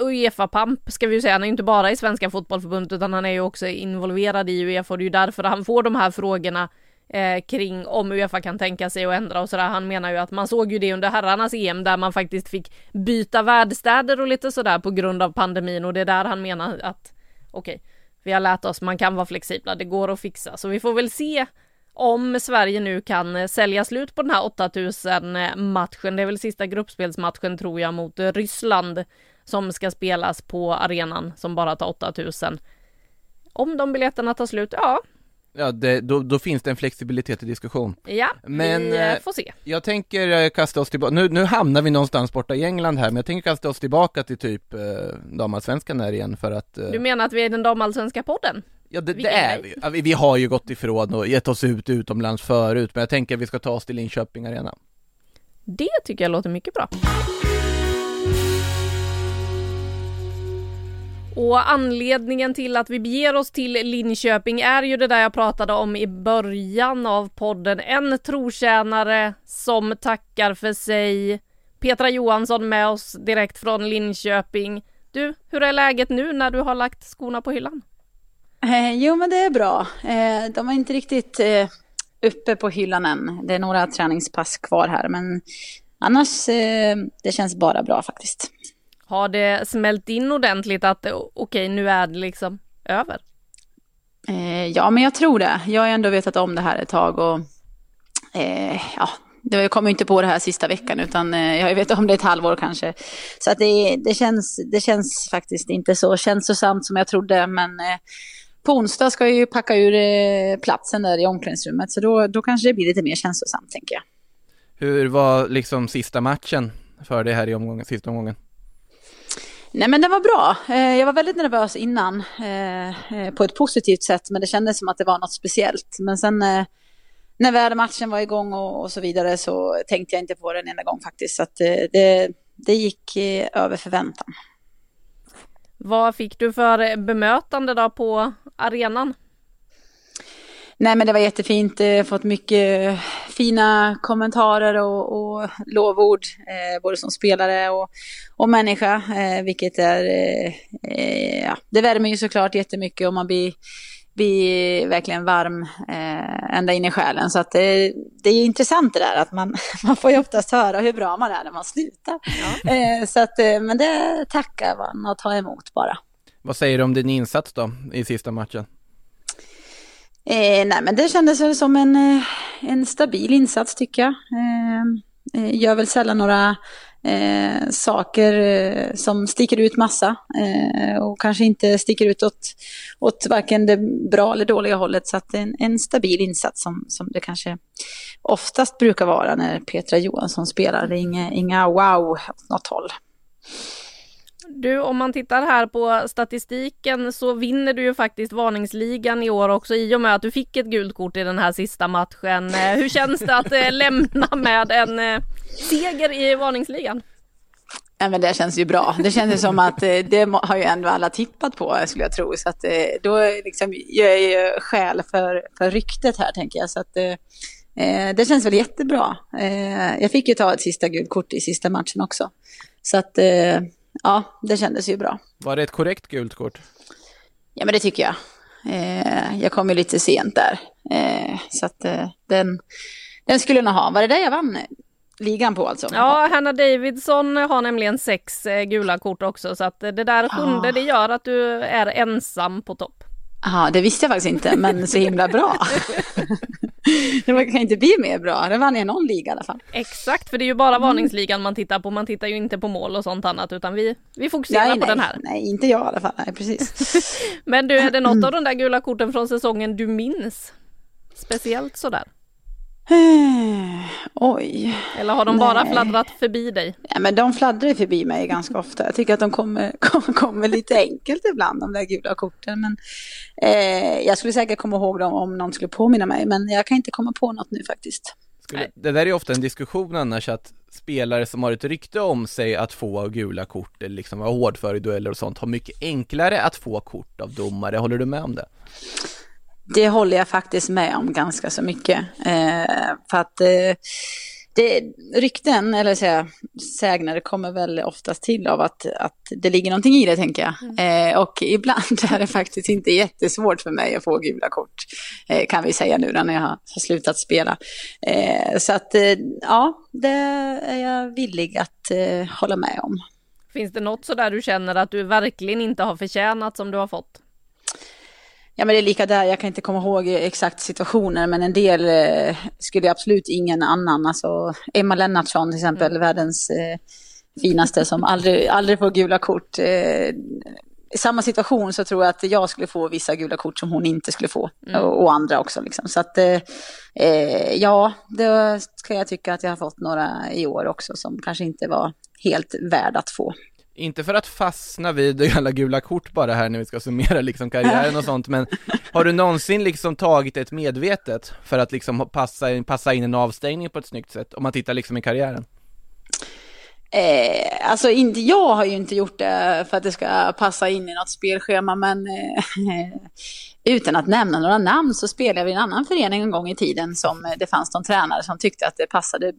Uefa-pamp ska vi ju säga, han är ju inte bara i Svenska Fotbollförbundet utan han är ju också involverad i Uefa och det är ju därför han får de här frågorna eh, kring om Uefa kan tänka sig att ändra och sådär. Han menar ju att man såg ju det under herrarnas EM där man faktiskt fick byta värdstäder och lite sådär på grund av pandemin och det är där han menar att okej, okay, vi har lärt oss, man kan vara flexibla, det går att fixa. Så vi får väl se om Sverige nu kan eh, sälja slut på den här 8000 eh, matchen, det är väl sista gruppspelsmatchen tror jag mot eh, Ryssland som ska spelas på arenan som bara tar 8000. Om de biljetterna tar slut, ja. Ja, det, då, då, finns det en flexibilitet i diskussion. Ja, men, vi får se. Jag tänker kasta oss tillbaka, nu, nu hamnar vi någonstans borta i England här, men jag tänker kasta oss tillbaka till typ eh, damallsvenskan här igen för att eh... Du menar att vi är den damallsvenska podden? Ja det, det är vi ja, vi. har ju gått ifrån och gett oss ut utomlands förut, men jag tänker att vi ska ta oss till Linköping Arena. Det tycker jag låter mycket bra. Och anledningen till att vi beger oss till Linköping är ju det där jag pratade om i början av podden. En trotjänare som tackar för sig. Petra Johansson med oss direkt från Linköping. Du, hur är läget nu när du har lagt skorna på hyllan? Eh, jo, men det är bra. Eh, de är inte riktigt eh, uppe på hyllan än. Det är några träningspass kvar här, men annars eh, det känns bara bra faktiskt. Har det smält in ordentligt att okej, okay, nu är det liksom över? Eh, ja, men jag tror det. Jag har ändå vetat om det här ett tag och eh, ja, jag kom inte på det här sista veckan utan jag har vetat om det ett halvår kanske. Så att det, det, känns, det känns faktiskt inte så känslosamt som jag trodde men på onsdag ska jag ju packa ur eh, platsen där i omklädningsrummet, så då, då kanske det blir lite mer känslosamt tänker jag. Hur var liksom sista matchen för dig här i omgången, sista omgången? Nej men den var bra. Eh, jag var väldigt nervös innan eh, på ett positivt sätt men det kändes som att det var något speciellt. Men sen när väl matchen var igång och, så vidare så tänkte jag inte på den enda gång faktiskt. Så det, det gick över förväntan. Vad fick du för bemötande då på arenan? Nej men det var jättefint, eh, fått mycket fina kommentarer och, och lovord, eh, både som spelare och, och människa, eh, vilket är, eh, eh ja, det värmer ju såklart jättemycket och man blir bli verkligen varm eh, ända in i själen. Så att det, det är intressant det där att man, man får ju oftast höra hur bra man är när man slutar. Ja. Eh, så att, eh, men det tackar man och tar emot bara. Vad säger du om din insats då i sista matchen? Eh, nej men det kändes väl som en, eh, en stabil insats tycker jag. Eh, eh, gör väl sällan några eh, saker eh, som sticker ut massa eh, och kanske inte sticker ut åt, åt varken det bra eller dåliga hållet. Så att en, en stabil insats som, som det kanske oftast brukar vara när Petra Johansson spelar. Det är inga, inga wow åt något håll. Du, om man tittar här på statistiken så vinner du ju faktiskt varningsligan i år också i och med att du fick ett gult kort i den här sista matchen. Eh, hur känns det att eh, lämna med en eh, seger i varningsligan? Ja, men det känns ju bra. Det känns som att det har ju ändå alla tippat på skulle jag tro. Så att då liksom jag ju skäl för, för ryktet här tänker jag. Så att, det känns väl jättebra. jag fick ju ta ett sista gult kort i sista matchen också. Så att ja, det kändes ju bra. Var det ett korrekt gult kort? Ja, men det tycker jag. Eh, jag kom ju lite sent där. Eh, så att eh, den, den skulle jag nog ha. Var det där jag vann ligan på alltså? Ja, Hanna Davidsson har nämligen sex eh, gula kort också. Så att det där sjunde, ah. det gör att du är ensam på topp. Ja, det visste jag faktiskt inte, men så himla bra. det kan inte bli mer bra. Det vann jag någon liga i alla fall. Exakt, för det är ju bara mm. varningsligan man tittar på. Man tittar ju inte på mål och sånt annat, utan vi, vi fokuserar nej, på nej, den här. Nej, inte jag i alla fall. Nej, precis. men du, är det något av de där gula korten från säsongen du minns? Speciellt sådär? Oj. Eller har de Nej. bara fladdrat förbi dig? Ja, men de fladdrar förbi mig ganska ofta. Jag tycker att de kommer, kommer lite enkelt ibland, de där gula korten. Men, eh, jag skulle säkert komma ihåg dem om någon skulle påminna mig, men jag kan inte komma på något nu faktiskt. Skulle, det där är ofta en diskussion annars att spelare som har ett rykte om sig att få gula kort eller liksom vara hård för i dueller och sånt har mycket enklare att få kort av domare. Håller du med om det? Det håller jag faktiskt med om ganska så mycket. Eh, för att eh, det, rykten, eller säga, sägner, kommer väl oftast till av att, att det ligger någonting i det, tänker jag. Mm. Eh, och ibland är det faktiskt inte jättesvårt för mig att få gula kort, eh, kan vi säga nu när jag har, har slutat spela. Eh, så att, eh, ja, det är jag villig att hålla med om. Finns det något sådär du känner att du verkligen inte har förtjänat som du har fått? Ja men det är lika där, jag kan inte komma ihåg exakt situationen men en del eh, skulle absolut ingen annan, alltså Emma Lennartsson till exempel, mm. världens eh, finaste som aldrig, aldrig får gula kort. Eh, i samma situation så tror jag att jag skulle få vissa gula kort som hon inte skulle få. Mm. Och, och, andra också. Liksom. Så att eh, eh ja, det ska jag tycka att jag har fått några i år också som kanske inte var helt värda att få inte för att fastna vid alla gula kort bara här när vi ska summera liksom karriären och sånt, men har du någonsin liksom tagit ett medvetet för att liksom passa, passa in en avstängning på ett snyggt sätt, om man tittar liksom i karriären? Eh, alltså inte, jag har ju inte gjort det för att det ska passa in i något spelschema, men eh, utan att nämna några namn så spelade vi i en annan förening en gång i tiden som eh, det fanns någon tränare som tyckte att det passade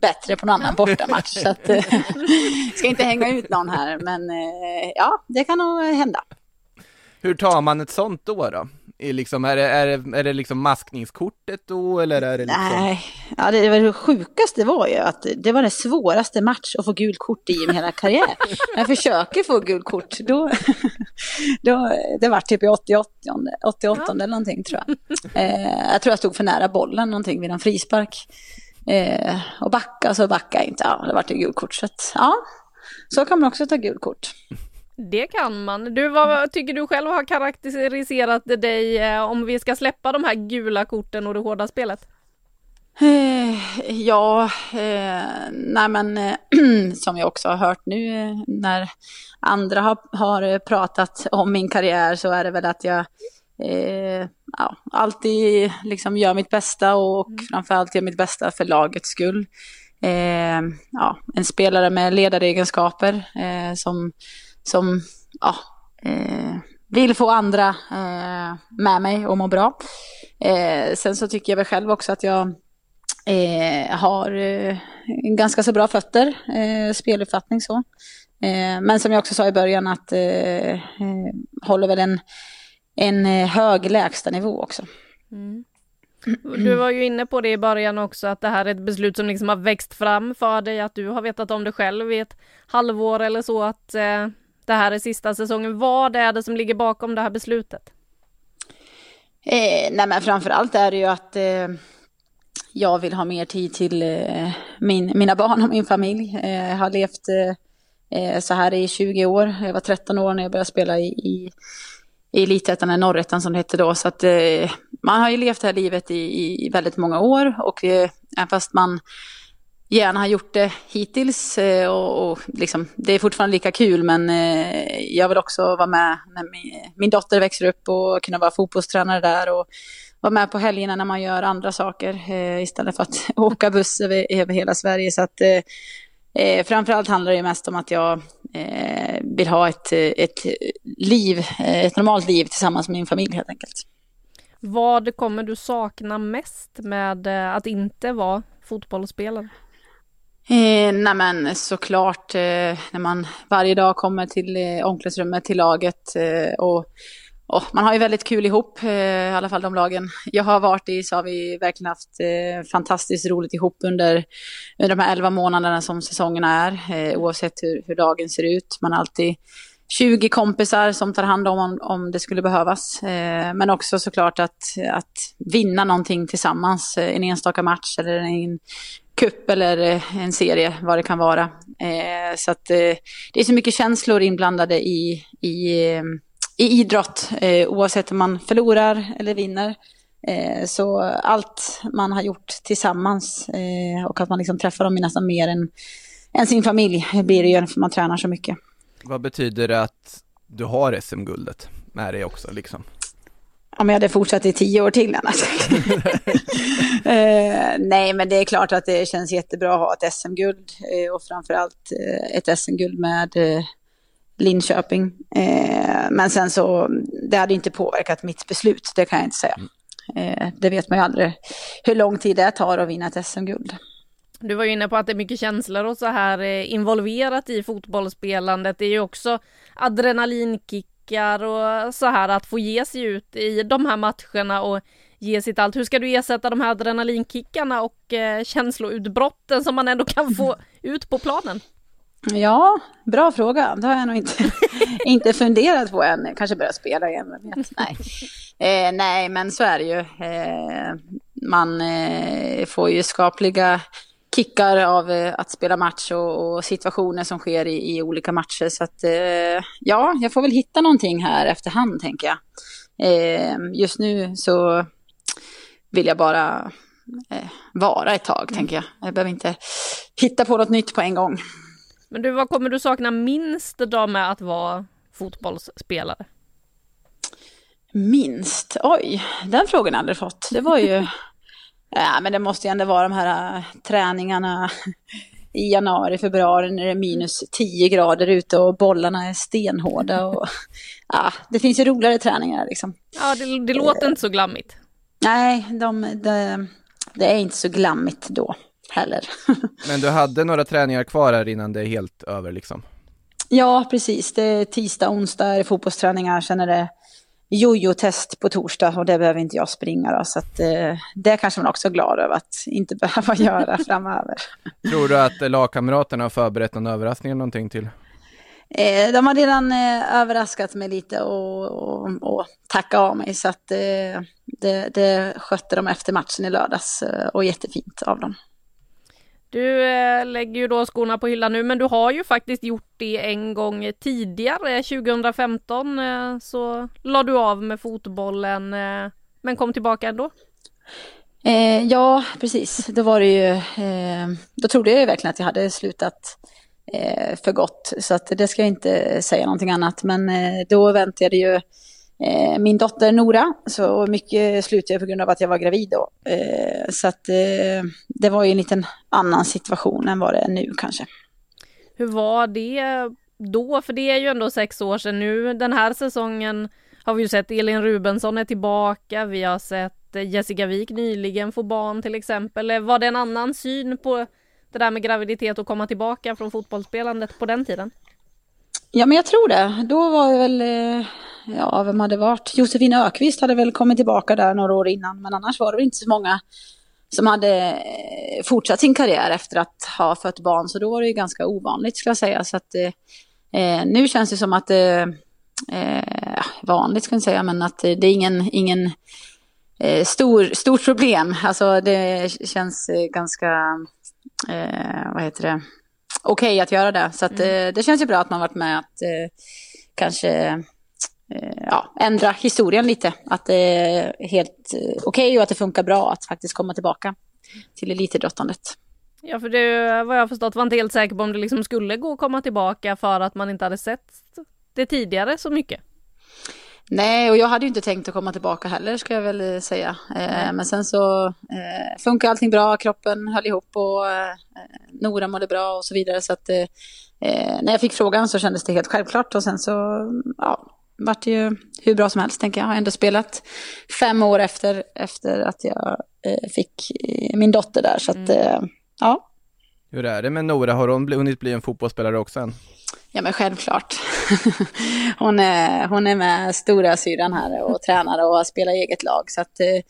bättre på någon annan bortamatch. så att, eh, ska inte hänga ut någon här, men eh, ja, det kan nog hända. Hur tar man ett sånt då? då? Är, liksom, är, det, är, det, är det liksom maskningskortet då eller är det liksom... Nej, ja, det, det, det sjukaste var ju att det var den svåraste match att få gult kort i i hela karriär. När jag försöker få gult kort, då, då det var typ i 88, 88 ja. eller någonting tror jag. Eh, jag tror jag stod för nära bollen någonting vid en frispark. Eh, och backa så backa inte, ja det vart ju gult kort. Så att, ja, så kan man också ta gult kort. Det kan man. Du, vad tycker du själv har karaktäriserat dig eh, om vi ska släppa de här gula korten och det hårda spelet? Eh, ja, eh, nej men eh, som jag också har hört nu när andra har, har, pratat om min karriär så är det väl att jag eh, ja, alltid liksom gör mitt bästa och mm. framförallt gör mitt bästa för lagets skull. ja, en spelare med ledaregenskaper som som ja, eh, vill få andra eh, med mig och må bra. Eh, sen så tycker jag väl själv också att jag eh, har eh, ganska så bra fötter, eh, speluppfattning så. Eh, men som jag också sa i början att eh, eh håller väl en en eh, hög lägstanivå också. Mm. Du var ju inne på det i början också att det här är ett beslut som liksom har växt fram för dig, att du har vetat om det själv i ett halvår eller så att eh, det här är sista säsongen. Vad är det som ligger bakom det här beslutet? Eh, nej men framförallt är det ju att eh, jag vill ha mer tid till eh, min, mina barn och min familj. Eh, jag har levt eh, eh så här i 20 år. Jag var 13 år när jag började spela i, i, i Elitettan, eller Norrettan som det hette då. Så att eh, man har ju levt det här livet i, i väldigt många år och eh, även fast man gärna har gjort det hittills eh, och, och liksom, det är fortfarande lika kul men eh, jag vill också vara med när min, min dotter växer upp och kunna vara fotbollstränare där och vara med på helgerna när man gör andra saker eh, istället för att åka buss över, över hela Sverige. Så att, eh, eh, framförallt handlar det mest om att jag eh, vill ha ett, ett liv, eh, ett normalt liv tillsammans med min familj helt enkelt. Vad kommer du sakna mest med att inte vara fotbollsspelare? Eh, nej men såklart eh, när man varje dag kommer till eh, omklädningsrummet, till laget eh, och, och, man har ju väldigt kul ihop, eh, i alla fall de lagen jag har varit i så har vi verkligen haft eh, fantastiskt roligt ihop under, under de här elva månaderna som säsongerna är, eh, oavsett hur, hur dagen ser ut. Man har alltid 20 kompisar som tar hand om om, om det skulle behövas. Eh, men också såklart att, att vinna någonting tillsammans, eh, en enstaka match eller en kupp eller eh, en serie, vad det kan vara. Eh, så att eh, det är så mycket känslor inblandade i, i, eh, i idrott, eh, oavsett om man förlorar eller vinner. Så allt man har gjort tillsammans och att man liksom träffar dem nästan mer än, än sin familj blir det ju för man tränar så mycket. Vad betyder det att du har SM-guldet med dig också liksom? Om jag hade fortsatt i tio år till annars. eh, nej, men det är klart att det känns jättebra att ha ett SM-guld eh, och framförallt eh, ett SM-guld med eh, Linköping. Eh, men sen så, det hade inte påverkat mitt beslut, det kan jag inte säga. Eh, det vet man ju aldrig hur lång tid det tar att vinna ett SM-guld. Du var ju inne på att det är mycket känslor och så här involverat i fotbollsspelandet. Det är ju också adrenalinkick blickar och så här att få ge sig ut i de här matcherna och ge sitt allt. Hur ska du ersätta de här adrenalinkickarna och eh, känsloutbrotten som man ändå kan få ut på planen? Ja, bra fråga. Det har jag nog inte, inte funderat på än. Kanske börja spela igen, vet. Nej. Eh, nej, men så är det ju. Eh, man eh, får ju skapliga kickar av eh, att spela match och, och situationer som sker i, i, olika matcher. Så att eh, ja, jag får väl hitta någonting här efterhand tänker jag. Eh, just nu så vill jag bara vara ett tag tänker jag. Jag behöver inte hitta på något nytt på en gång. Men du, vad kommer du sakna minst då med att vara fotbollsspelare? Minst? Oj, den frågan har jag aldrig fått. Det var ju Ja, men det måste ju ändå vara de här äh, träningarna i januari, februari när det är minus 10 grader ute och bollarna är stenhårda. Och, ja, det finns ju roligare träningar liksom. Ja, det, det låter inte så glammigt. Nej, de, de, det är inte så glammigt då heller. Men du hade några träningar kvar här innan det är helt över liksom? Ja, precis. Det är tisdag, onsdag är det fotbollsträningar, sen är det jojo-test på torsdag och det behöver inte jag springa då, så att, eh, det kanske man också är glad över att inte behöva göra framöver. Tror du att lagkamraterna har förberett någon överraskning eller någonting till? Eh, de har redan eh, överraskat mig lite och, och, och tackat av mig så att eh, det, det skötte de efter matchen i lördags eh, och jättefint av dem. Du eh, lägger ju då skorna på hyllan nu men du har ju faktiskt gjort det en gång tidigare, 2015 eh, så la du av med fotbollen eh, men kom tillbaka ändå. Eh, ja, precis. Då var det ju, eh, då trodde jag ju verkligen att jag hade slutat eh, för gott. Så att det ska jag inte säga någonting annat. Men då väntade ju eh, min dotter Nora. Så mycket slutade jag på grund av att jag var gravid då. Eh, så att eh, det var ju en liten annan situation än vad det är nu kanske. Hur var det då? För det är ju ändå sex år sedan nu. Den här säsongen har vi ju sett Elin Rubensson är tillbaka. Vi har sett Jessica Wik nyligen få barn till exempel. Var det en annan syn på det där med graviditet och komma tillbaka från fotbollsspelandet på den tiden? Ja, men jag tror det. Då var det väl eh, ja, vem hade varit? Josefin Ökvist hade väl kommit tillbaka där några år innan, men annars var det inte så många som hade eh, fortsatt sin karriär efter att ha fött barn, så då var det ju ganska ovanligt skulle jag säga. Så att, eh, nu känns det som att, eh, vanligt ska jag säga, men att det är ingen, ingen eh, stor, stort problem. Alltså det känns ganska, eh, vad heter det, okej okay att göra det. Så att, mm. det känns ju bra att man varit med att kanske ja, ändra historien lite. Att det är helt okej okay och att det funkar bra att faktiskt komma tillbaka till elitidrottandet. Ja, för det vad jag förstått var inte helt säker på om det liksom skulle gå att komma tillbaka för att man inte hade sett det tidigare så mycket. Nej, och jag hade ju inte tänkt att komma tillbaka heller ska jag väl säga. Eh, men sen så eh, funkar allting bra, kroppen höll ihop och eh, Nora mådde bra och så vidare. Så att eh, när jag fick frågan så kändes det helt självklart och sen så ja, vart det ju hur bra som helst tänker jag. Jag har ändå spelat fem år efter, efter att jag eh, fick eh, min dotter där. Så att, mm. ja. Hur är det med Nora? Har hon hunnit bli en fotbollsspelare också än? Ja men självklart. hon, är, hon är med stora syran här och tränar och spelar eget lag. Så att, eh,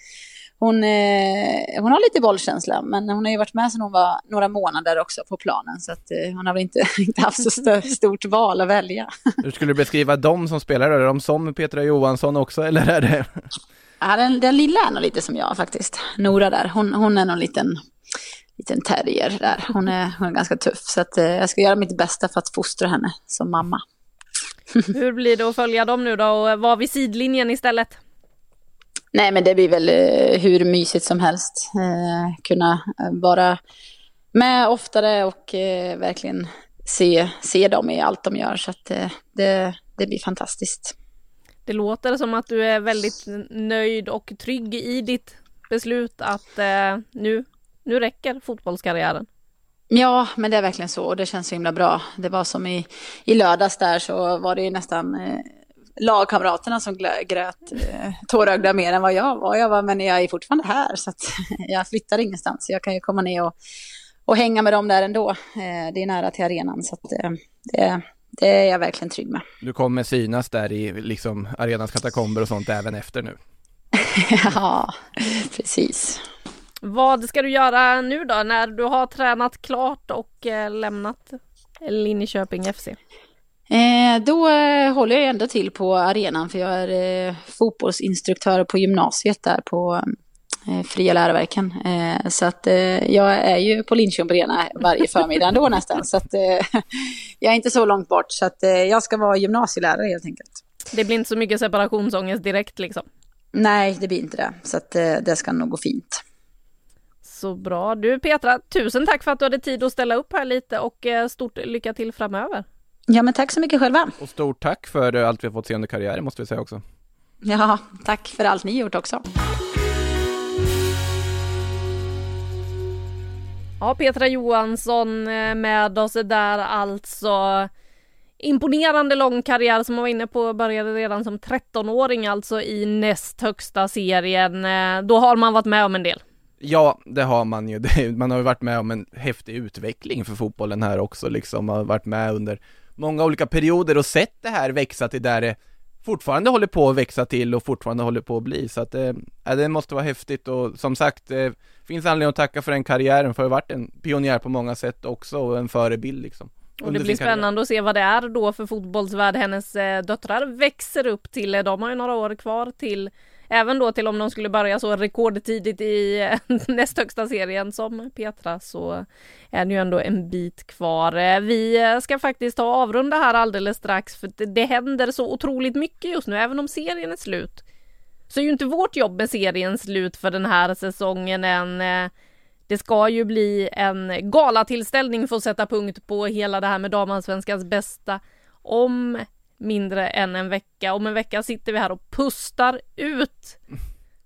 hon, eh, hon har lite bollkänsla, men hon har ju varit med sedan hon var några månader också på planen. Så att, eh, hon har väl inte, inte haft så stö, stort val att välja. Hur skulle du beskriva dem som spelar? Är de som Petra Johansson också, eller är det? Ja, den, den lilla är nog lite som jag faktiskt. Nora där, hon, hon är någon liten liten terrier där. Hon är, hon är ganska tuff, så att, eh, jag ska göra mitt bästa för att fostra henne som mamma. Hur blir det att följa dem nu då och vara vid sidlinjen istället? Nej, men det blir väl eh, hur mysigt som helst. Eh, kunna eh, vara med oftare och eh, verkligen se, se dem i allt de gör. Så att eh, det, det blir fantastiskt. Det låter som att du är väldigt nöjd och trygg i ditt beslut att eh, nu nu räcker fotbollskarriären. Ja, men det är verkligen så och det känns så himla bra. Det var som i, i lördags där så var det ju nästan lagkamraterna som grät eh, tårögda mer än vad jag var. Jag var. Men jag är fortfarande här så att jag flyttar ingenstans. Jag kan ju komma ner och, och hänga med dem där ändå. Eh, det är nära till arenan så att eh, det, det är jag verkligen trygg med. Du kommer synas där i liksom arenans katakomber och sånt även efter nu. ja, precis. Vad ska du göra nu då när du har tränat klart och lämnat Linköping FC? Eh, då eh, håller jag ändå till på arenan för jag är eh, fotbollsinstruktör på gymnasiet där på eh, Fria läroverken. Eh, så att jag är ju på Linköping Arena varje förmiddag ändå nästan. Så att jag är inte så långt bort. Så att jag ska vara gymnasielärare helt enkelt. Det blir inte så mycket separationsångest direkt liksom? Nej, det blir inte det. Så att det ska nog gå fint. Så bra. Du Petra, tusen tack för att du hade tid att ställa upp här lite och stort lycka till framöver. Ja, men tack så mycket själva. Och stort tack för allt vi har fått se under karriären måste vi säga också. Ja, tack för allt ni gjort också. Ja, Petra Johansson eh, med oss där alltså. Imponerande lång karriär som man var inne på började redan som 13-åring alltså i näst högsta serien. Eh, då har man varit med om en del. Ja, det har man ju. Man har ju varit med om en häftig utveckling för fotbollen här också liksom. Man har varit med under många olika perioder och sett det här växa till där det fortfarande håller på att växa till och fortfarande håller på att bli. Så att eh, det måste vara häftigt och som sagt, eh, finns anledning att tacka för den karriären för att ha varit en pionjär på många sätt också och en förebild liksom. Och det blir spännande att se vad det är då för fotbollsvärld hennes eh, döttrar växer upp till. De har ju några år kvar till Även då till om de skulle börja så rekordtidigt i näst högsta serien som Petra så är det ju ändå en bit kvar. Eh, vi ska faktiskt ta avrunda här alldeles strax för det händer så otroligt mycket just nu, även om serien är slut. Så är ju inte vårt jobb med serien slut för den här säsongen än. Eh, det ska ju bli en galatillställning för att sätta punkt på hela det här med damallsvenskans bästa om mindre än en vecka. Om en vecka sitter vi här och pustar ut.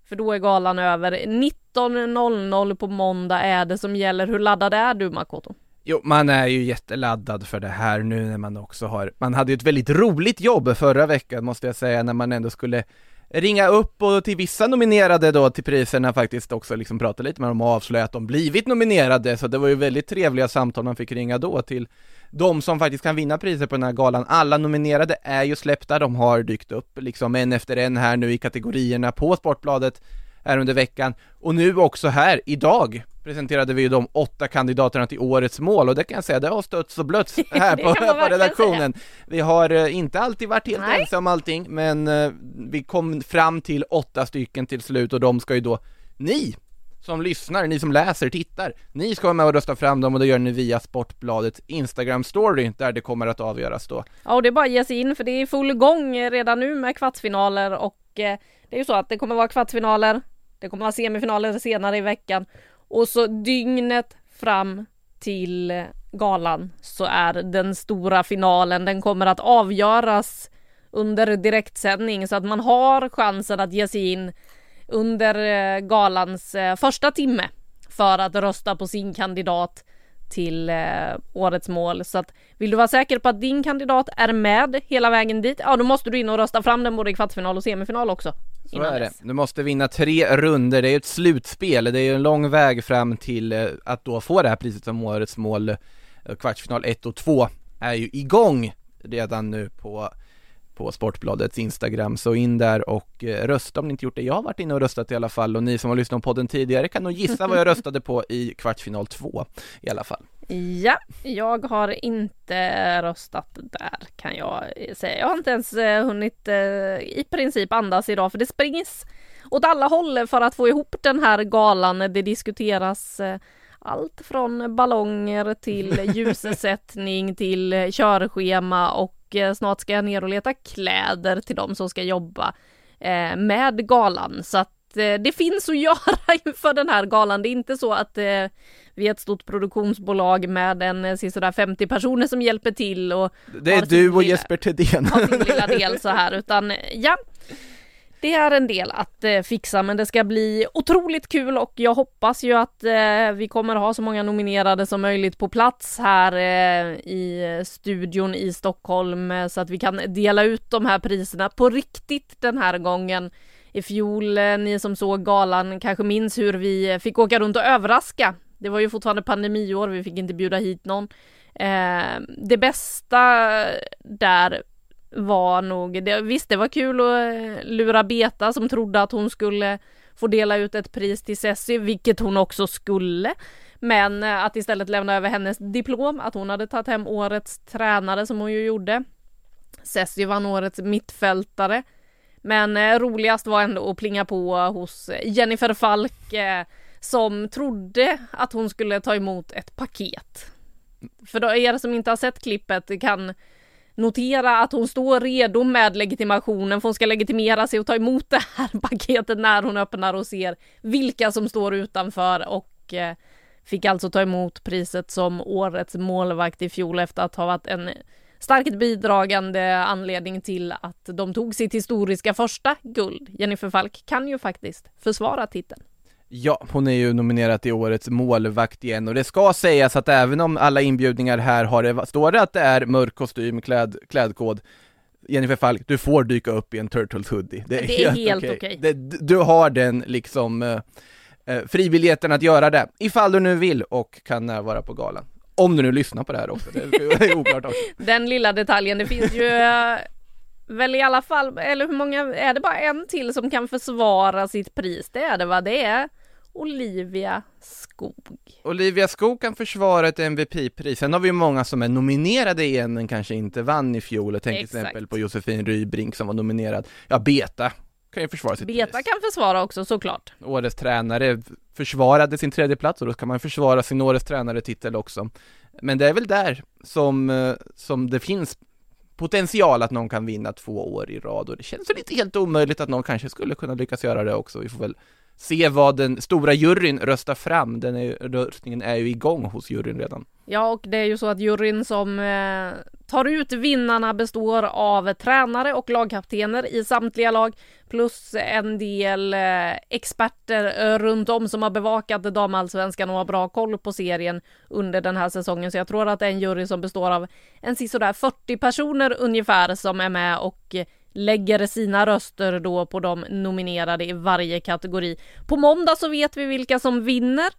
För då är galan över. 19.00 på måndag är det som gäller. Hur laddad är du Makoto? Jo, man är ju jätteladdad för det här nu när man också har, man hade ju ett väldigt roligt jobb förra veckan måste jag säga, när man ändå skulle ringa upp och till vissa nominerade då till priserna faktiskt också liksom prata lite med dem och avslöja att de blivit nominerade, så det var ju väldigt trevliga samtal man fick ringa då till de som faktiskt kan vinna priser på den här galan. Alla nominerade är ju släppta, de har dykt upp liksom en efter en här nu i kategorierna på Sportbladet här under veckan. Och nu också här, idag, presenterade vi ju de åtta kandidaterna till årets mål och det kan jag säga, det har stötts och blötts här på, på redaktionen. Vi har eh, inte alltid varit helt Nej. ensamma om allting, men eh, vi kom fram till åtta stycken till slut och de ska ju då ni som lyssnar, ni som läser, tittar, ni ska vara med och rösta fram dem och det gör ni via Sportbladets Instagram story där det kommer att avgöras då. Ja, och det är bara att ge sig in för det är full gång redan nu med kvartsfinaler och eh, det är ju så att det kommer vara kvartsfinaler, det kommer vara semifinaler senare i veckan och så dygnet fram till galan så är den stora finalen, den kommer att avgöras under direktsändning så att man har chansen att ge sig in under eh, galans eh, första timme för att rösta på sin kandidat till eh, årets mål. Så att vill du vara säker på att din kandidat är med hela vägen dit, ja då måste du in och rösta fram den både i kvartsfinal och semifinal också. Så är det. Du måste vinna tre runder, det är ett slutspel, det är ju en lång väg fram till att då få det här priset som årets mål. Kvartsfinal 1 och 2 är ju igång redan nu på på Sportbladets Instagram, så in där och eh, rösta om ni inte gjort det. Jag har varit inne och röstat i alla fall och ni som har lyssnat på podden tidigare kan nog gissa vad jag röstade på i kvartsfinal 2 i alla fall. Ja, jag har inte röstat där kan jag säga. Jag har inte ens eh, hunnit eh, i princip andas idag för det springs åt alla håll för att få ihop den här galan. Det diskuteras allt från ballonger till ljussättning till körschema och Eh, snart ska jag ner och leta kläder till de som ska jobba eh, med galan. Så att eh, det finns att göra inför den här galan. Det är inte så att vi är ett stort produktionsbolag med en sådär 50 personer som hjälper till och Det är du och Jesper Thedéen. Har sin lilla del så här utan ja, det är en del att eh, fixa men det ska bli otroligt kul och jag hoppas ju att eh, vi kommer ha så många nominerade som möjligt på plats här eh, i studion i Stockholm eh, så att vi kan dela ut de här priserna på riktigt den här gången. I fjol, eh, ni som såg galan kanske minns hur vi fick åka runt och överraska. Det var ju fortfarande pandemiår, vi fick inte bjuda hit någon. Eh, det bästa där var nog, det, visst det var kul att eh, lura Beta som trodde att hon skulle få dela ut ett pris till Cessi, vilket hon också skulle. Men eh, att istället lämna över hennes diplom, att hon hade tagit hem årets tränare som hon ju gjorde. Cessi vann årets mittfältare. Men eh, roligast var ändå att plinga på hos Jennifer Falk eh, som trodde att hon skulle ta emot ett paket. För då er som inte har sett klippet kan Notera att hon står redo med legitimationen för hon ska legitimera sig och ta emot det här paketet när hon öppnar och ser vilka som står utanför och eh, fick alltså ta emot priset som årets målvakt i fjol efter att ha varit en starkt bidragande anledning till att de tog sitt historiska första guld. Jennifer Falk kan ju faktiskt försvara titeln. Ja, hon är ju nominerad till årets målvakt igen och det ska sägas att även om alla inbjudningar här har det, står det att det är mörk kostym, kläd, klädkod Jennifer Falk, du får dyka upp i en Turtles hoodie. Det är, det är helt okej. Okay. Okay. Du har den liksom eh, eh, frivilligheten att göra det, ifall du nu vill och kan närvara på galan. Om du nu lyssnar på det här också, det är oklart också. Den lilla detaljen, det finns ju eh, väl i alla fall, eller hur många, är det bara en till som kan försvara sitt pris? Det är det va? Det är Olivia Skog. Olivia Skog kan försvara ett MVP-pris. Sen har vi ju många som är nominerade igen men kanske inte vann i fjol. Jag tänker till exempel på Josefin Rybrink som var nominerad. Ja, Beta kan ju försvara sitt Beta pris. kan försvara också såklart. Årets tränare försvarade sin tredje plats och då kan man försvara sin årets tränare-titel också. Men det är väl där som, eh, som det finns potential att någon kan vinna två år i rad och det känns väl inte helt omöjligt att någon kanske skulle kunna lyckas göra det också. Vi får väl se vad den stora juryn röstar fram. Den är, röstningen är ju igång hos juryn redan. Ja, och det är ju så att juryn som eh, tar ut vinnarna består av tränare och lagkaptener i samtliga lag plus en del eh, experter eh, runt om som har bevakat damallsvenskan och har bra koll på serien under den här säsongen. Så jag tror att det är en jury som består av en sisådär 40 personer ungefär som är med och lägger sina röster då på de nominerade i varje kategori. På måndag så vet vi vilka som vinner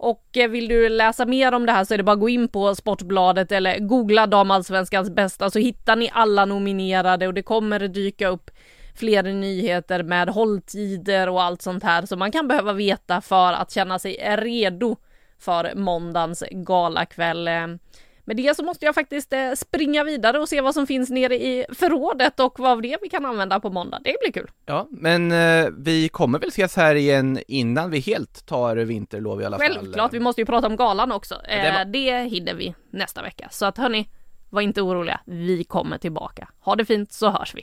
Och eh, vill du läsa mer om det här så är det bara att gå in på Sportbladet eller googla damallsvenskans bästa så hittar ni alla nominerade och det kommer dyka upp fler nyheter med hålltider och allt sånt här som man kan behöva veta för att känna sig redo för måndagens galakväll. Med det så måste jag faktiskt eh, springa vidare och se vad som finns nere i förrådet och vad av det vi kan använda på måndag. Det blir kul. Ja, men eh, vi kommer väl ses här igen innan vi helt tar vinterlov i alla Självklart, fall. Självklart, vi måste ju prata om galan också. Ja, det, var... Eh, det hinner vi nästa vecka. Så att hörni, var inte oroliga. Vi kommer tillbaka. Ha det fint så hörs vi.